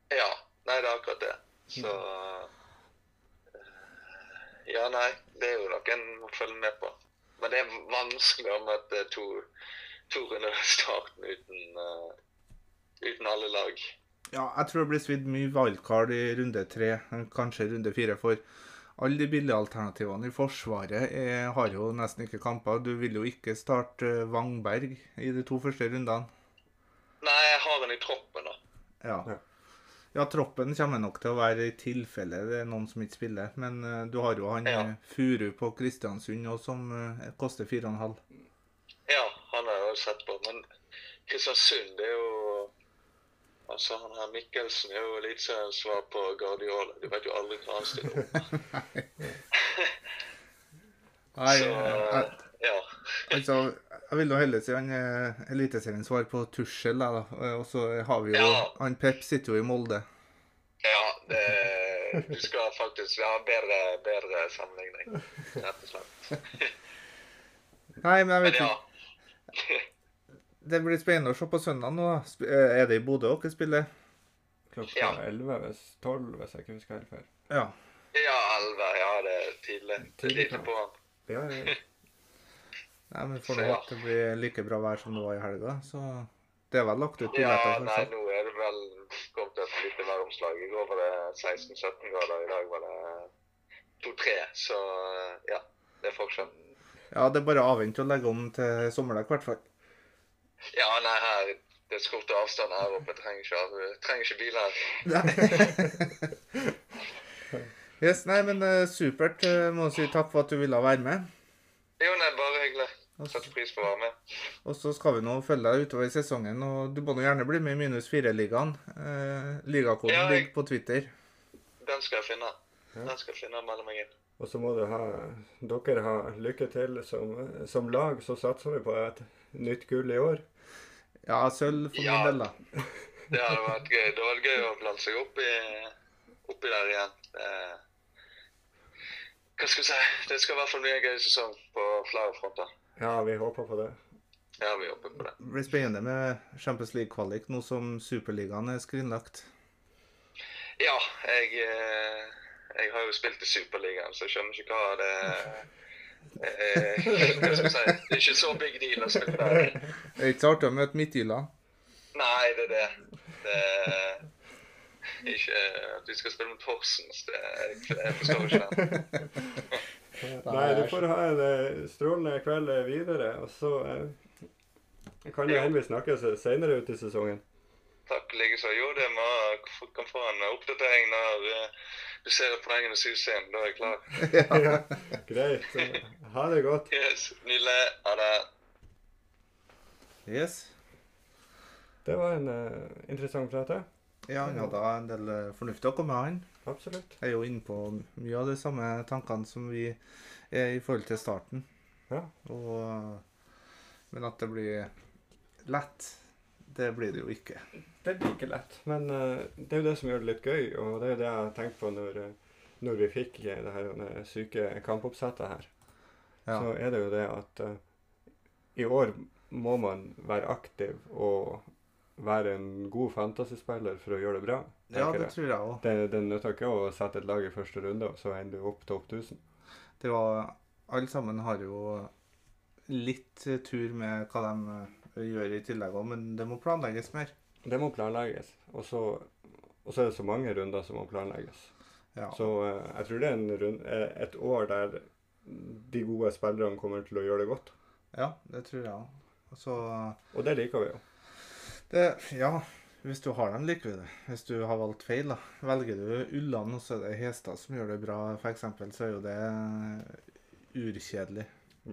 Ja. Nei, det er akkurat det. Så eh, Ja, nei. Det er jo noe en må følge med på. Men det er vanskelig å møte to, to runder i starten uten, uh, uten alle lag. Ja, jeg tror det blir svidd mye wildcard i runde tre, kanskje runde fire. For alle de billige alternativene i Forsvaret er, har jo nesten ikke kamper. Du vil jo ikke starte Vangberg Wangberg i de to første rundene. Nei, jeg har den i troppen, da. Ja. Ja. ja, troppen kommer nok til å være i tilfelle det er noen som ikke spiller. Men uh, du har jo han Ja. eh, Furu på Kristiansund òg, som uh, koster 4,5. Ja, han har jeg jo sett på. Men Kristiansund, det er jo Altså, han her Mikkelsen er jo litt som svar på Guardiola. Du vet jo aldri hva han stiller opp. Nei, Så jeg, ja. altså, jeg vil nå heller si han er Eliteseriens svar på Tussel. Da. Og så har vi jo Ja. Han Pep sitter jo i Molde. Ja, det, du skal faktisk ha bedre, bedre sammenligning, rett og slett. Nei, men jeg vet ja. Det blir spennende å se på søndag nå. Eh, Er det i Bodø dere spiller? Klokka Ja. 11, hvis 12, hvis jeg ikke husker helt feil. Ja. Ja, elleve. Ja, det er tidlig. Tidlig, tidlig på han. Ja, ja. Nei, men Får håpe det blir like bra vær som det var i helga. Så det er vel lagt ut Ja, nei, nå er det vel kommet et lite væromslag. I går var det 16-17 grader, i dag var det 2-3. Så ja, det er forskjell. Ja, det er bare å avvente og legge om til sommerdekk, i hvert fall. Ja, nei, her det er så kort avstand her oppe. Trenger ikke, av- trenger ikke bil her. Yes, nei, men eh, supert. Eh, må si takk for at du ville være med. Jo, nei, bare hyggelig. Setter pris på å være med. Og så skal vi nå følge deg utover i sesongen. Og du må nå gjerne bli med i minus fire-ligaen. Eh, ligakoden Ja, jeg- ligger på Twitter. Den skal jeg finne. Den skal jeg finne og melde meg inn. Og så må du ha, dere ha lykke til. Som, som lag så satser vi på et nytt gull i år. Ja, sølv for Ja. min del, da. Det hadde vært gøy. Det var gøy å blande seg opp i, oppi der igjen. Eh, hva skal vi si? Det skal i hvert fall bli en gøy sesong på flere fronter. Ja, vi håper på det. Ja, vi håper på det. Det blir spennende med Champions League-kvalik nå som Superligaen er skrinlagt. Ja, jeg, eh, jeg har jo spilt i Superligaen, så jeg skjønner ikke hva det eh, Hva skal jeg si? Det er ikke så big deal å spille der. Det er ikke så artig å møte Midtjylland. Nei, det er det. Det er ikke at vi skal spille mot Horsens. Det, jeg, jeg forstår ikke det. Nei, du får ha en eh, strålende kveld videre, og så eh, kan det Ja. hende vi snakkes senere ut i sesongen. Takk likeså. Jo, det må kan få en oppdatering når eh, du ser poengene suse inn. Da er jeg klar. ja, greit. Ha det godt. Yes, Nydelig. Ha det. Yes. Det var en uh, interessant prat, ja. Ja, han hadde en del uh, fornuftig å komme med, han. Absolutt. Jeg er jo inne på mye av de samme tankene som vi er i forhold til starten. Ja. Og, men at det blir lett, det blir det jo ikke. Det blir ikke lett, men uh, det er jo det som gjør det litt gøy, og det er jo det jeg tenkte på når, eh, når vi fikk det her eh, syke kampoppsettet her. Ja. Så er det jo det at uh, i år må man være aktiv og være en god fantasyspiller for å gjøre det bra. ja, det jeg. tror jeg òg. Det, det nytter ikke å sette et lag i første runde, og så ender du opp topp 1000. Det var Alle sammen har jo litt tur med hva de eh, gjør i tillegg òg, men det må planlegges mer. Det må planlegges. Og så, og så er det så mange runder som må planlegges. Ja. Så eh, jeg tror det er en rund, eh, et år der de gode spillerne kommer til å gjøre det godt. ja, det tror jeg òg. Så Og det liker vi jo. det Ja, hvis du har dem, liker vi det. Hvis du har valgt feil, da. Velger du Ulland, og så er det Hestad som gjør det bra, f.eks., så er jo det urkjedelig.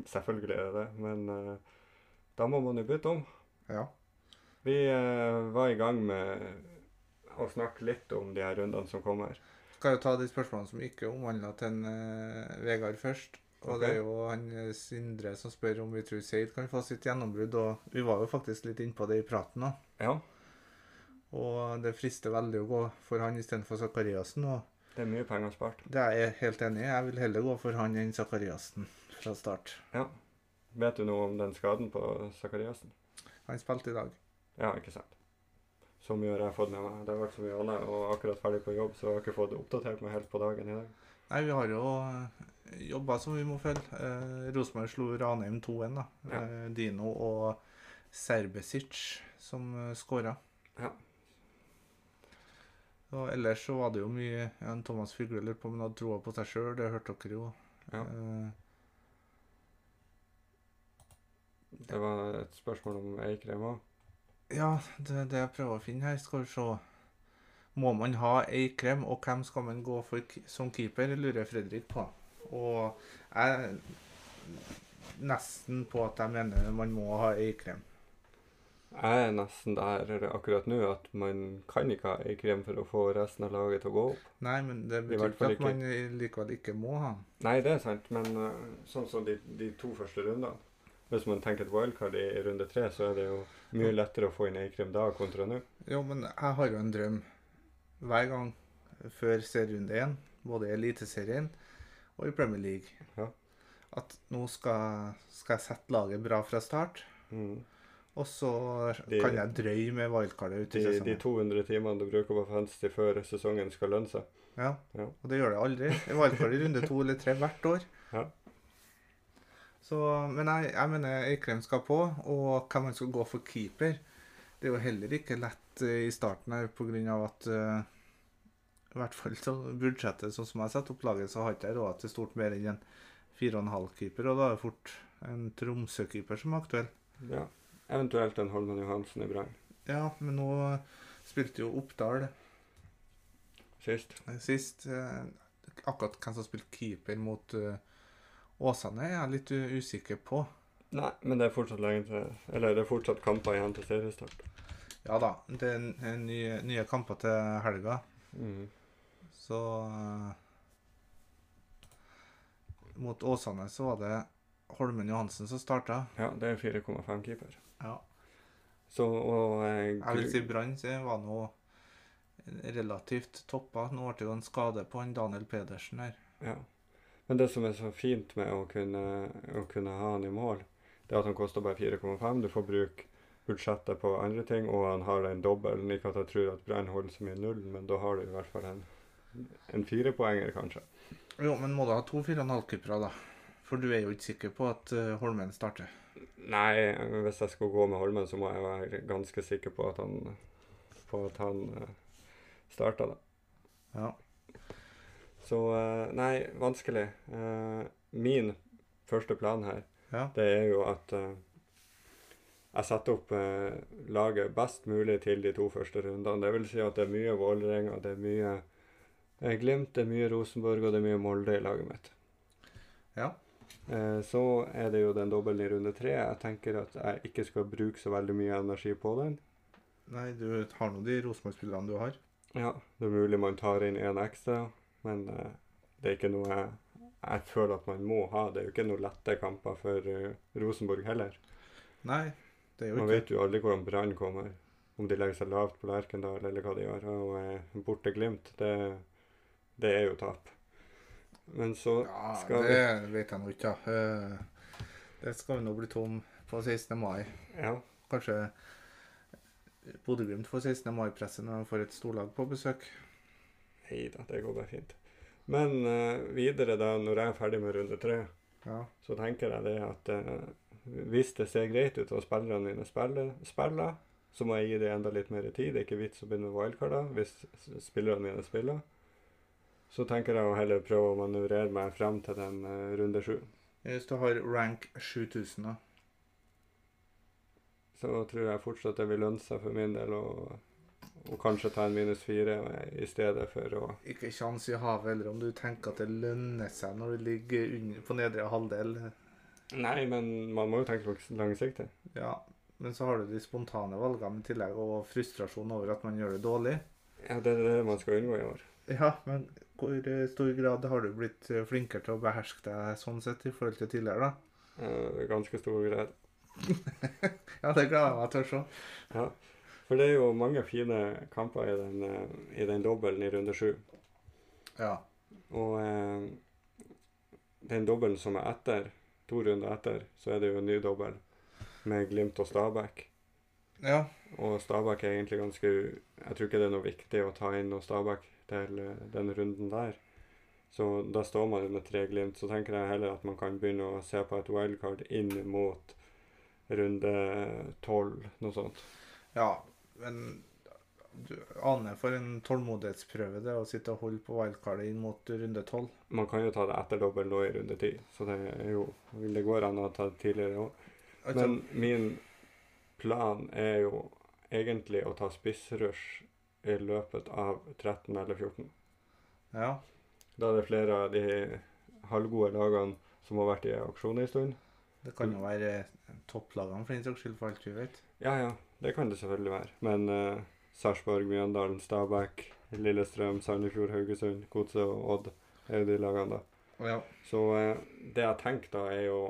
Selvfølgelig er det det, men eh, da må man jo bytte om. Ja. Vi eh, var i gang med å snakke litt om de her rundene som kommer. Skal jo ta de spørsmålene som ikke omhandla til en, eh, Vegard først. Og okay. det er jo han eh, Sindre som spør om vi tror Seid kan få sitt gjennombrudd. Og vi var jo faktisk litt innpå det i praten òg. Ja, Og det frister veldig å gå for han istedenfor Sakariassen. Og det er mye penger spart. det er jeg helt enig i. Jeg vil heller gå for han enn Sakariassen fra start. Ja. Vet du noe om den skaden på Sakariassen? Han spilte i dag. Ja, ikke sant. Så mye har jeg fått med meg. Det har vært så mye annet, og akkurat ferdig på jobb, så jeg har ikke fått oppdatert meg helt på dagen i dag. Nei, vi har jo eh, jobba som vi må følge. Eh, Rosenborg slo Ranheim 2-1, da. Ja. Eh, Dino og Serbesic som eh, skåra. Ja. Og ellers så var det jo mye ja, Thomas Fugle lurte på om han hadde troa på seg sjøl. Det hørte dere jo. Ja. Eh, Det var et spørsmål om Eikrem òg. ja, det er det jeg prøver å finne her. Skal vi se. Må man ha Eikrem, og hvem skal man gå for som keeper, lurer Fredrik på. Og jeg er nesten på at jeg mener man må ha Eikrem. Jeg er nesten der akkurat nå at man kan ikke ha Eikrem for å få resten av laget til å gå opp. Nei, men det betyr ikke at man likevel ikke må ha. Nei, det er sant, men uh, sånn som de, de to første rundene Hvis man tenker et wildcard i, runde tre, så er det jo mye lettere å få inn Eikrem da kontra nå. Jo, men jeg har jo en drøm hver gang før serierunde én, både i Eliteserien og i Premier League, Ja. at nå skal, skal jeg sette laget bra fra start, Mm. og så De- kan jeg drøye med wildcardet ut i De, de 200 timene du bruker på fantasy før sesongen skal lønne seg. Ja, Ja. og det gjør det aldri. Det wildcard i runde to eller tre hvert år. Ja. Så, men jeg, jeg mener Eikrem skal på, og hvem man skal gå for keeper. Det er jo heller ikke lett eh, i starten her pga. at uh, i hvert fall så budsjettet sånn som jeg setter opp laget, så har ikke jeg råd til stort mer enn en 4,5-keeper, og da er det fort en Tromsø-keeper som er aktuell. Ja. Eventuelt en Holmen Johansen i Brann Ja, men nå spilte jo Oppdal sist. sist. eh, Akkurat hvem som spilte keeper mot eh, Åsane, er jeg litt usikker på. Nei, men det er fortsatt lenge til Eller det er fortsatt kamper igjen til seriestart. Ja da, det er nye, nye kamper til helga, Mm. så eh, Mot Åsane så var det Holmen Johansen som starta. Ja, det er 4,5-keeper. Ja. Så og eh, Jeg vil si Brann var nå relativt toppa. Nå ble det jo en skade på han Daniel Pedersen her. Ja. Men det som er så fint med å kunne, å kunne ha han i mål, det er at han koster bare 4,5. Du får bruke budsjettet på andre ting, og han har en dobbel. Ikke at jeg tror at Brann holder så mye null, men da har du i hvert fall en, en firepoenger, kanskje. Jo, men må du ha to 4,5-keepere, da? For du er jo ikke sikker på at eh, Holmen starter. Nei, hvis jeg skulle gå med Holmen, så må jeg være ganske sikker på at han, på at han eh, starter, da. Ja. Så eh, nei, vanskelig. Eh, min første plan her, Ja. det er jo at eh, jeg setter opp laget best mulig til de to første rundene. Det vil si at det er mye Vålerenga, det er mye Glimt, det er mye Rosenborg og det er mye Molde i laget mitt. Ja. Så er det jo den dobbelen i runde tre. Jeg tenker at jeg ikke skal bruke så veldig mye energi på den. Nei, du har nå de Rosenborg-spillerne du har. Ja, det er mulig man tar inn en ekstra, men uh, det er ikke noe jeg, jeg føler at man må ha. Det er jo ikke noen lette kamper for uh, Rosenborg heller. Nei, det er jo Man ikke vet jo aldri hvordan Brann kommer. Om de legger seg lavt på Lerkendal eller hva de gjør. Og eh, borte Glimt, det, det er jo tap. Men så Ja, skal det vet jeg nå ikke. ja. Det skal vi nå bli tom på 16. mai. Ja. Kanskje Bodø-Glimt får 16. mai-presset når de får et storlag på besøk. Nei da, det går bare fint. Men uh, videre, da, når jeg er ferdig med runde tre, Ja. så tenker jeg det at uh, hvis det ser greit ut og spillerne mine spiller, spiller, så må jeg gi det enda litt mer tid. Det er ikke vits å begynne med wildcarder hvis spillerne mine spiller. Så tenker jeg å heller prøve å manøvrere meg frem til den uh, runde sju. Hvis du har rank 7000, da. Så tror jeg fortsatt det vil lønne seg for min del å, å kanskje ta en minus fire i stedet for å Ikke kjangs i havet, eller om du tenker at det lønner seg når du ligger under, på nedre halvdel. Nei, men man må jo tenke langs- langsiktig. Ja, men så har du de spontane valgene i tillegg, og frustrasjon over at man gjør det dårlig. Ja, det er det man skal unngå i år. Ja, men hvor eh, stor grad har du blitt eh, flinkere til å beherske deg sånn sett i forhold til tidligere, da? Ganske stor grad. Ja, det gleder jeg meg til å se. Ja. For det er jo mange fine kamper i den, eh, i den dobbelen i runde sju. Ja. Og eh, den dobbelen som er etter, to runder etter, så er det jo en ny dobbel med Glimt og Stabæk. Ja. Og Stabæk er egentlig ganske Jeg tror ikke det er noe viktig å ta inn noe Stabæk til eh, den runden der. Så da står man jo med tre Glimt. Så tenker jeg heller at man kan begynne å se på et wildcard inn mot runde tolv, noe sånt. ja. Men du aner for en tålmodighetsprøve det å sitte og holde på wildcardet inn mot runde tolv. Man kan jo ta det etter dobbel nå i runde ti, så det er jo Det går an å ta det tidligere òg. Altså, Men min plan er jo egentlig å ta spissrush i løpet av 13 eller 14. ja. Da er det flere av de halvgode lagene som har vært i aksjon en stund. Det kan jo være topplagene for den saks skyld, for alt vi vet. Ja, ja, det kan det selvfølgelig være. Men uh, Sarpsborg, Mjøndalen, Stabæk, Lillestrøm, Sandefjord, Haugesund, Godset og Odd er jo de lagene, da. Ja. Så uh, det jeg tenker da, er jo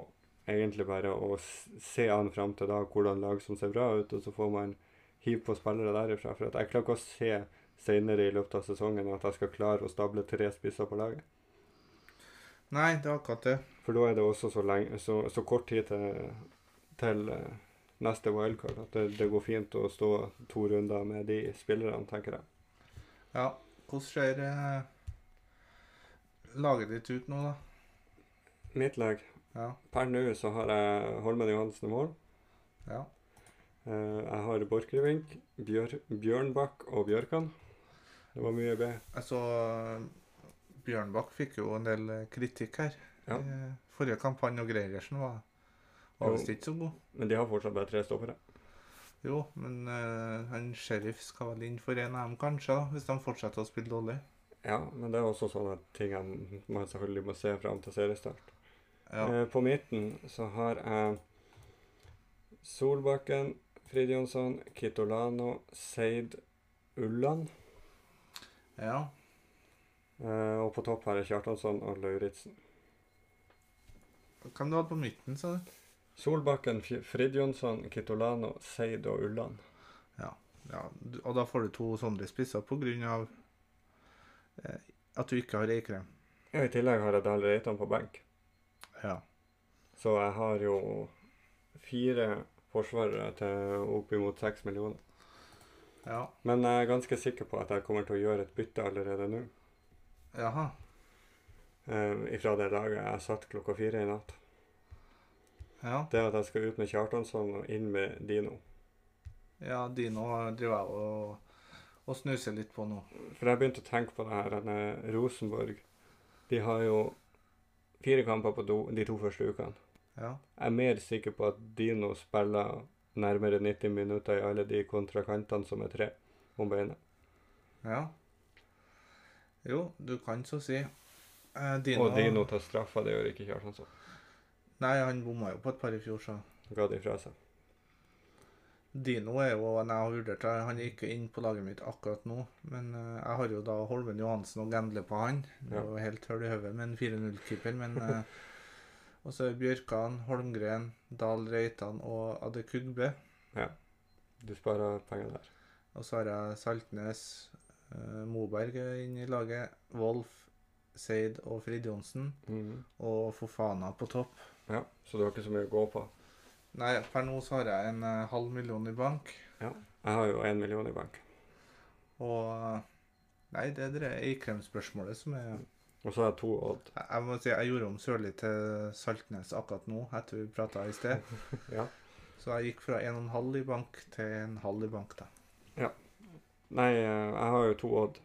egentlig bare å se an fram til da hvordan lag som ser bra ut, og så får man hive på spillere derifra. For jeg klarer ikke å se senere i løpet av sesongen at jeg skal klare å stable tre spisser på laget. Nei, det er akkurat det. For da er det også så, lenge, så, så kort tid til, til eh, neste wildcard at det, det går fint å stå to runder med de spillerne, tenker jeg. Ja. Hvordan ser eh, laget ditt ut nå, da? Mitt lag Ja. Per nå så har jeg Holmen Johansen i mål. Ja. Eh, jeg har Borchgrevink, Bjør, Bjørnbakk og Bjørkan. Det var mye B. Altså, Bjørnbakk fikk jo en del eh, kritikk her. Ja. Forrige kampanje, og Gregersen var, var Jo. ikke så god. Men de har fortsatt bare tre stoppere. Jo, men uh, han Sheriff skal vel inn for en av dem, kanskje, da, hvis de fortsetter å spille dårlig. Ja, men det er også sånne ting man selvfølgelig må se fram til seriestart. Ja. Uh, på midten så har jeg Solbakken, Fridjonsson, Kitolano, Seid, Ulland. ja. Uh, og på topp har jeg Kjartansson og Lauritzen. Hvem du hadde på midten, sa du? Solbakken, Fridjonsson, Kitolano, Seid og Ulland. Ja, ja, og da får du to sånne spisser av eh, at du ikke har Eikrem. Ja, I tillegg har jeg Dahl Reitan på benk. Ja. Så jeg har jo fire forsvarere til oppimot seks millioner. Ja. Men jeg er ganske sikker på at jeg kommer til å gjøre et bytte allerede nå. Jaha. Eh, ifra det laget jeg satt klokka fire i natt. Ja. Det er at jeg skal ut med Kjartansson og inn med Dino. ja, Dino driver jeg og, og snuser litt på nå. For jeg begynte å tenke på det her. denne Rosenborg de har jo fire kamper på do, de to første ukene. Ja. Jeg er mer sikker på at Dino spiller nærmere 90 minutter i alle de kontrakantene som er tre om beinet. Ja. Jo, du kan så si. Eh, Dino, Og Dino tar straffa, det gjør ikke Kjartansson. Nei, han bomma jo på et par i fjor, så Ga de fra seg. Dino er jo en jeg har vurdert. Han er ikke inn på laget mitt akkurat nå, men eh, jeg har jo da Holmen Johansen og gambler på han. Det er jo helt høl i hodet med en 4-0-keeper, men eh, Og så er Bjørkan, Holmgren, Dahl Reitan og Adekugbe. Du sparer penger der. Og så har jeg Saltnes, eh, Moberg er inne i laget, Wolf, Seid og Fridtjonsen. Mhm. Og Fofana på topp. Ja, så du har ikke så mye å gå på. Nei, per nå så har jeg en uh, halv million i bank. Ja, Jeg har jo en million i bank. Og eh, Nei, det er det Eikrem-spørsmålet som er Og så har jeg to odd. Jeg jeg må si jeg gjorde om Sørli til Saltnes akkurat nå, etter vi prata i sted. Ja. Så jeg gikk fra 1,5 i bank til en halv i bank, da. Ja. Nei, eh, jeg har jo to odd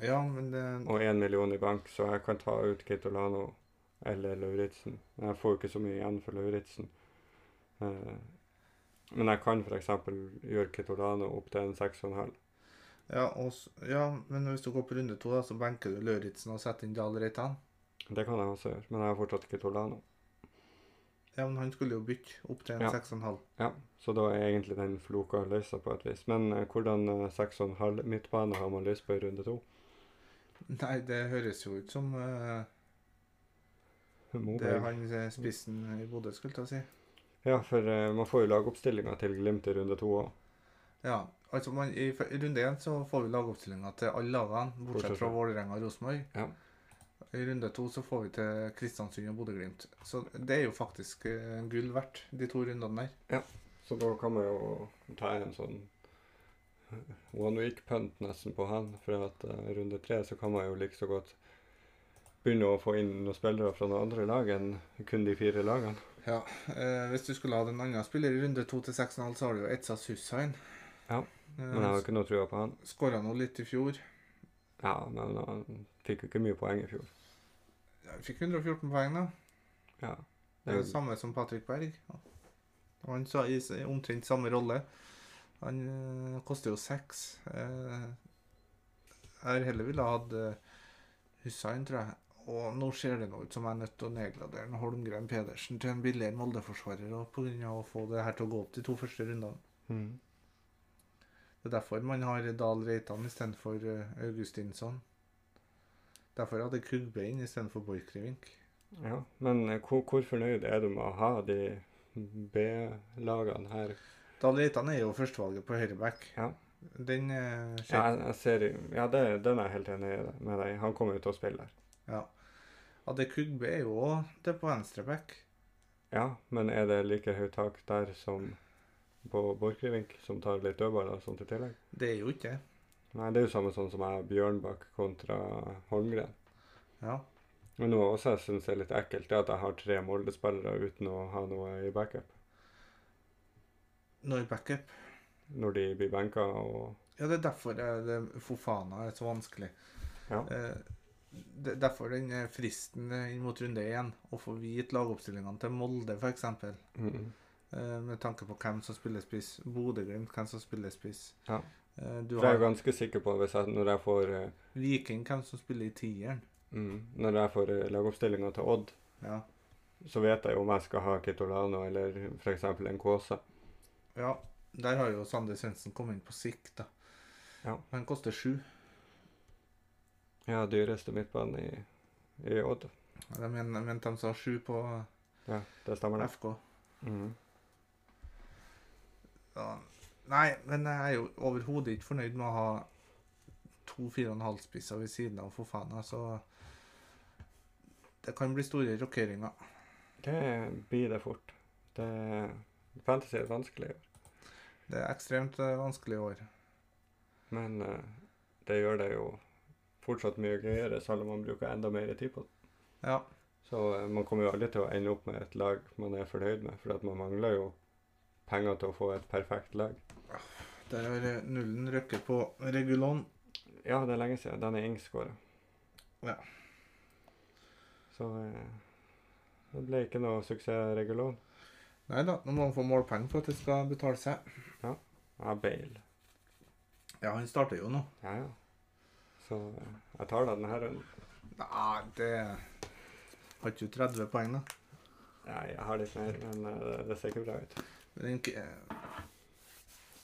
Ja, men det, og én million i bank, så jeg kan ta ut Kitolano eller Lauritzen. Jeg får jo ikke så mye igjen for Lauritzen. Eh, Men jeg kan f.eks. gjøre Kitolano opp til en 6,5. ja, ja, men hvis du går på runde to, da, så benker du Lauritzen og setter inn Dahl Reitan. Det kan jeg også gjøre, men jeg har fortsatt Kitolano. Ja, men han skulle jo bytte opp til en Ja. 6,5. Ja, så da er egentlig den floka løsa på et vis. Men eh, hvordan eh, 6,5 midtbane har man lyst på i runde to? Nei, det høres jo ut som eh, det er Moberg. han eh, spissen i Bodø, skulle jeg si. Ja, for uh, man får jo lagoppstillinga til Glimt i runde to òg. Ja, altså man, i, i runde én så får vi lagoppstillinga til alle lagene, bortsett fra Vålerenga og Rosenborg. Ja. I runde to så får vi til Kristiansund og Bodø-Glimt. Så det er jo faktisk uh, gull verdt, de to rundene der. Ja, Så da kan man jo ta en sånn one week-punt nesten på han. For at uh, runde tre så kan man jo like så godt begynne å få inn noen spillere fra noen andre lag enn kun de fire lagene. Ja, eh, Hvis du skulle hatt en annen spiller i runde to til 6,5, så har du jo Etsa Hussein. Ja, Men jeg har jo ikke noe trua på han. Skåra nå litt i fjor. Ja, men han fikk jo ikke mye poeng i fjor. Ja, Fikk 114 poeng, da. Ja. Det er det samme som Patrick Berg. Han sa i omtrent samme rolle. Han øh, koster jo seks. Eh, jeg heller ville hatt eh, Hussein, tror jeg. Og nå ser det nå ut som jeg er nødt til å nedgradere Holmgren Pedersen til en billigere Molde-forsvarer pga. på grunn av å få det her til å gå opp de to første rundene. Mm. Det er derfor man har Dahl Reitan istedenfor uh, Augustinsson. Derfor hadde Kugbe inn istedenfor Borchgrevink. ja. Men eh, hvor, hvor fornøyd er du med å ha de B-lagene her? Dahl Reitan er jo førstevalget på høyreback. Ja. Den uh, Ja, jeg, jeg ser, ja det, den er jeg helt enig med deg. Han kommer jo til å spille der. Ja. det Kugbe er jo også det på venstreback. Ja, men er det like høyt tak der som på Borchgrevink, som tar litt dødballer og sånt i tillegg? Det er jo ikke det. Nei, det er jo samme sånn som jeg Bjørnbakk kontra Holmgren. Ja. Men noe også jeg syns er litt ekkelt, det er at jeg har tre Molde-spillere uten å ha noe i backup. Når backup. Når de blir benka og Ja, det er derfor det, det Fofana er så vanskelig. Ja. Eh, derfor den eh, fristen eh, inn mot runde én, å få vite lagoppstillingene til Molde f.eks. mm, Eh, med tanke på hvem som spiller spiss. Bodø-Glimt, hvem som spiller spiss. Ja. Du har... jeg er ganske sikker på hvis jeg, når jeg får Viking, hvem som spiller i tieren. mm, Når jeg får lagoppstillinga til Odd, Ja. så vet jeg om jeg skal ha Kitolano eller f.eks. en Kåse. ja. Der har jo Sander Svendsen kommet inn på sikt, da. Ja. Han koster sju. Ja, dyreste midtbanen i, i Odd. Mener, mente de sa sju på Ja, det stemmer det. FK. Mm. Ja. Nei, men jeg er jo overhodet ikke fornøyd med å ha to 4,5-spisser ved siden av Fofana, så det kan bli store rokeringer. Det blir det fort. Det, fantasy er vanskelig, Det er ekstremt eh, vanskelig i år. men eh, det gjør det jo fortsatt mye gøyere, selv om man bruker enda mer tid på det. Ja. Så eh, man kommer jo aldri til å ende opp med et lag man er fornøyd med, for at man mangler jo penger til å få et perfekt lag. Der har nullen røkket på Regulon. Ja, det er lenge siden. Den er Ings skåra. Ja. Så eh, det ble ikke noe suksess regulon. Nei da, nå må han få målpenger for at det skal betale seg. Ja, Bale. Ja, han starter jo nå. Ja, ja. Så jeg tar da denne runden. Nei, det Har ikke du 30 poeng, da? Nei, jeg har litt mer, men eh, det ser ikke bra ut. Men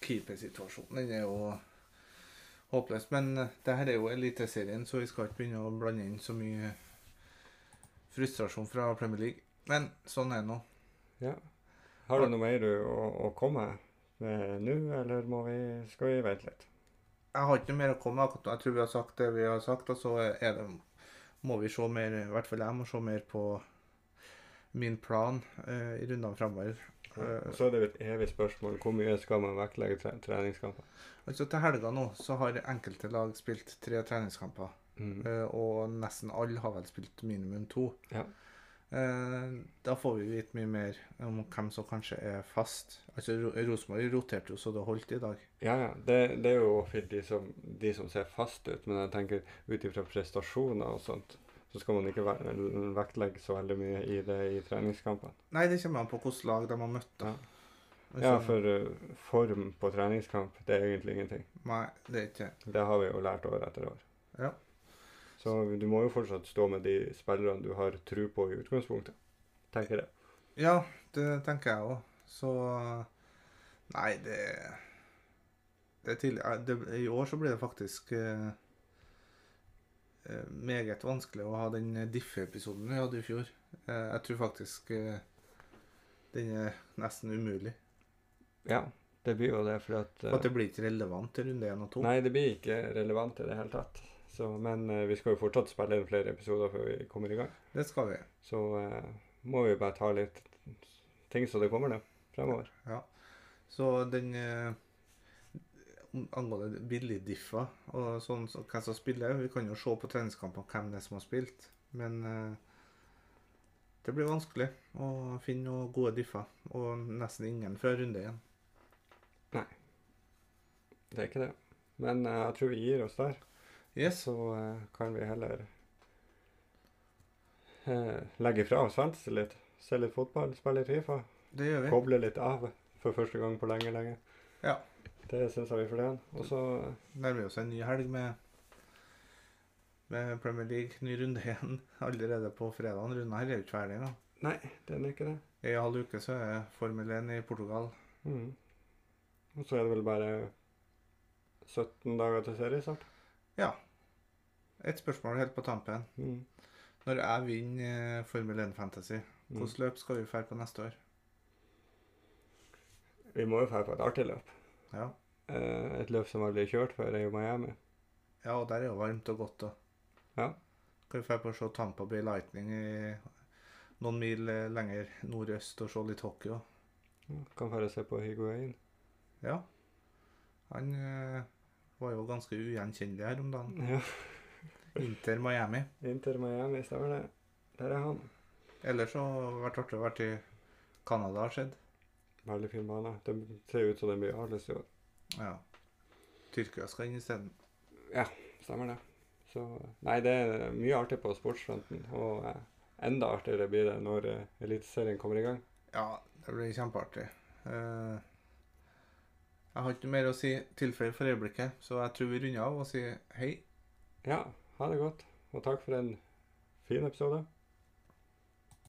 keepersituasjonen, den er jo håpløs. Men eh, det her er jo Eliteserien, så vi skal ikke begynne å blande inn så mye frustrasjon fra Premier League. Men sånn er det nå. Ja. Har du noe mer du å, å komme med nå, eller vi, skal vi vente litt? Jeg har ikke noe mer å komme med. Jeg tror vi har sagt det vi har sagt, og så det, må vi se mer, i hvert fall jeg må se mer på min plan eh, i rundene fremover. Og så er det jo et evig spørsmål hvor mye skal man vektlegge tre treningskamper? Altså Til helga nå så har enkelte lag spilt tre treningskamper. Mm. eh, Og nesten alle har vel spilt minimum to. Ja. Eh, Da får vi vite mye mer om hvem som kanskje er fast. Altså Ro- Rosenborg roterte jo så det holdt i dag. Ja, ja. Det, det er jo fint de som, de som ser fast ut, men jeg tenker ut ifra prestasjoner og sånt, så skal man ikke vektlegge så veldig mye i det i treningskampene. Nei, det kommer an på hvilket lag de har møtt. da. Ja. Altså, Ja, for uh, form på treningskamp, det er egentlig ingenting. Nei, det er ikke Det har vi jo lært år etter år. Ja. Så du må jo fortsatt stå med de spillerne du har tro på i utgangspunktet. Tenker jeg. Ja, det tenker jeg òg. Så Nei, det det er tidlig. eh, Det, I år så blir det faktisk eh, eh, meget vanskelig å ha den Diffe-episoden vi hadde i fjor. Eh, jeg tror faktisk eh, den er nesten umulig. Ja, det blir jo det, for at For at det blir ikke relevant til runde én og to. Nei, det blir ikke relevant i det hele tatt. Så, men uh, vi skal jo fortsatt spille inn flere episoder før vi kommer i gang. Det skal vi. Så uh, må vi bare ta litt ting så det kommer nå, fremover. Ja. Så den eh, Angående billigdiffer og sånn, så hvem som spiller Vi kan jo se på treningskampene hvem det er som har spilt. Men eh, det blir vanskelig å finne noen gode differ. Og nesten ingen før runde igjen. Nei. Det er ikke det. Men uh, jeg tror vi gir oss der. Yes. Så uh, kan vi heller uh, legge fra oss fantasy litt. Se litt fotball, spille litt Fifa. Det gjør vi. Koble litt av for første gang på lenge, lenge. Ja. Det syns jeg vi fortjener. Og så Nærmer vi oss en ny helg med, med Premier League. Ny runde igjen allerede på fredag. Runden her er jo ikke ferdig nå. Nei, den er ikke det. I halv uke så er Formel 1 i Portugal. Mm. Og så er det vel bare 17 dager til seriestart. Ja. Et spørsmål helt på tampen. Mm. Når jeg vinner eh, Formel 1 Fantasy, Mm. løp skal vi dra på neste år? Vi må jo dra på et artig løp. Ja. Eh, et løp som aldri er kjørt før, er jo Miami. ja, og der er jo varmt og godt. òg. Ja. Kan vi dra på å se Tampa Bay Lightning i noen mil eh, lenger nordøst og se litt hockey òg. Kan bare se på Higuain. Ja. Han øh, var jo ganske ugjenkjennelig her om dagen. Ja. Inter Miami. Inter Miami, stemmer det. Der er han. Ellers så har det vært artig å være i Canada, har skjedd. Veldig fin bane. Det ser ut som den blir avlyst i år. Ja. Tyrkia skal inn isteden. Stemmer det. Så Nei, det er mye artig på sportsfronten. Og eh, enda artigere blir det når eh, Eliteserien kommer i gang. Ja, det blir kjempeartig. Eh, jeg har ikke mer å si tilfelle for øyeblikket, så jeg tror vi runder av og sier hei. Ja, ha det godt. Og takk for en fin episode.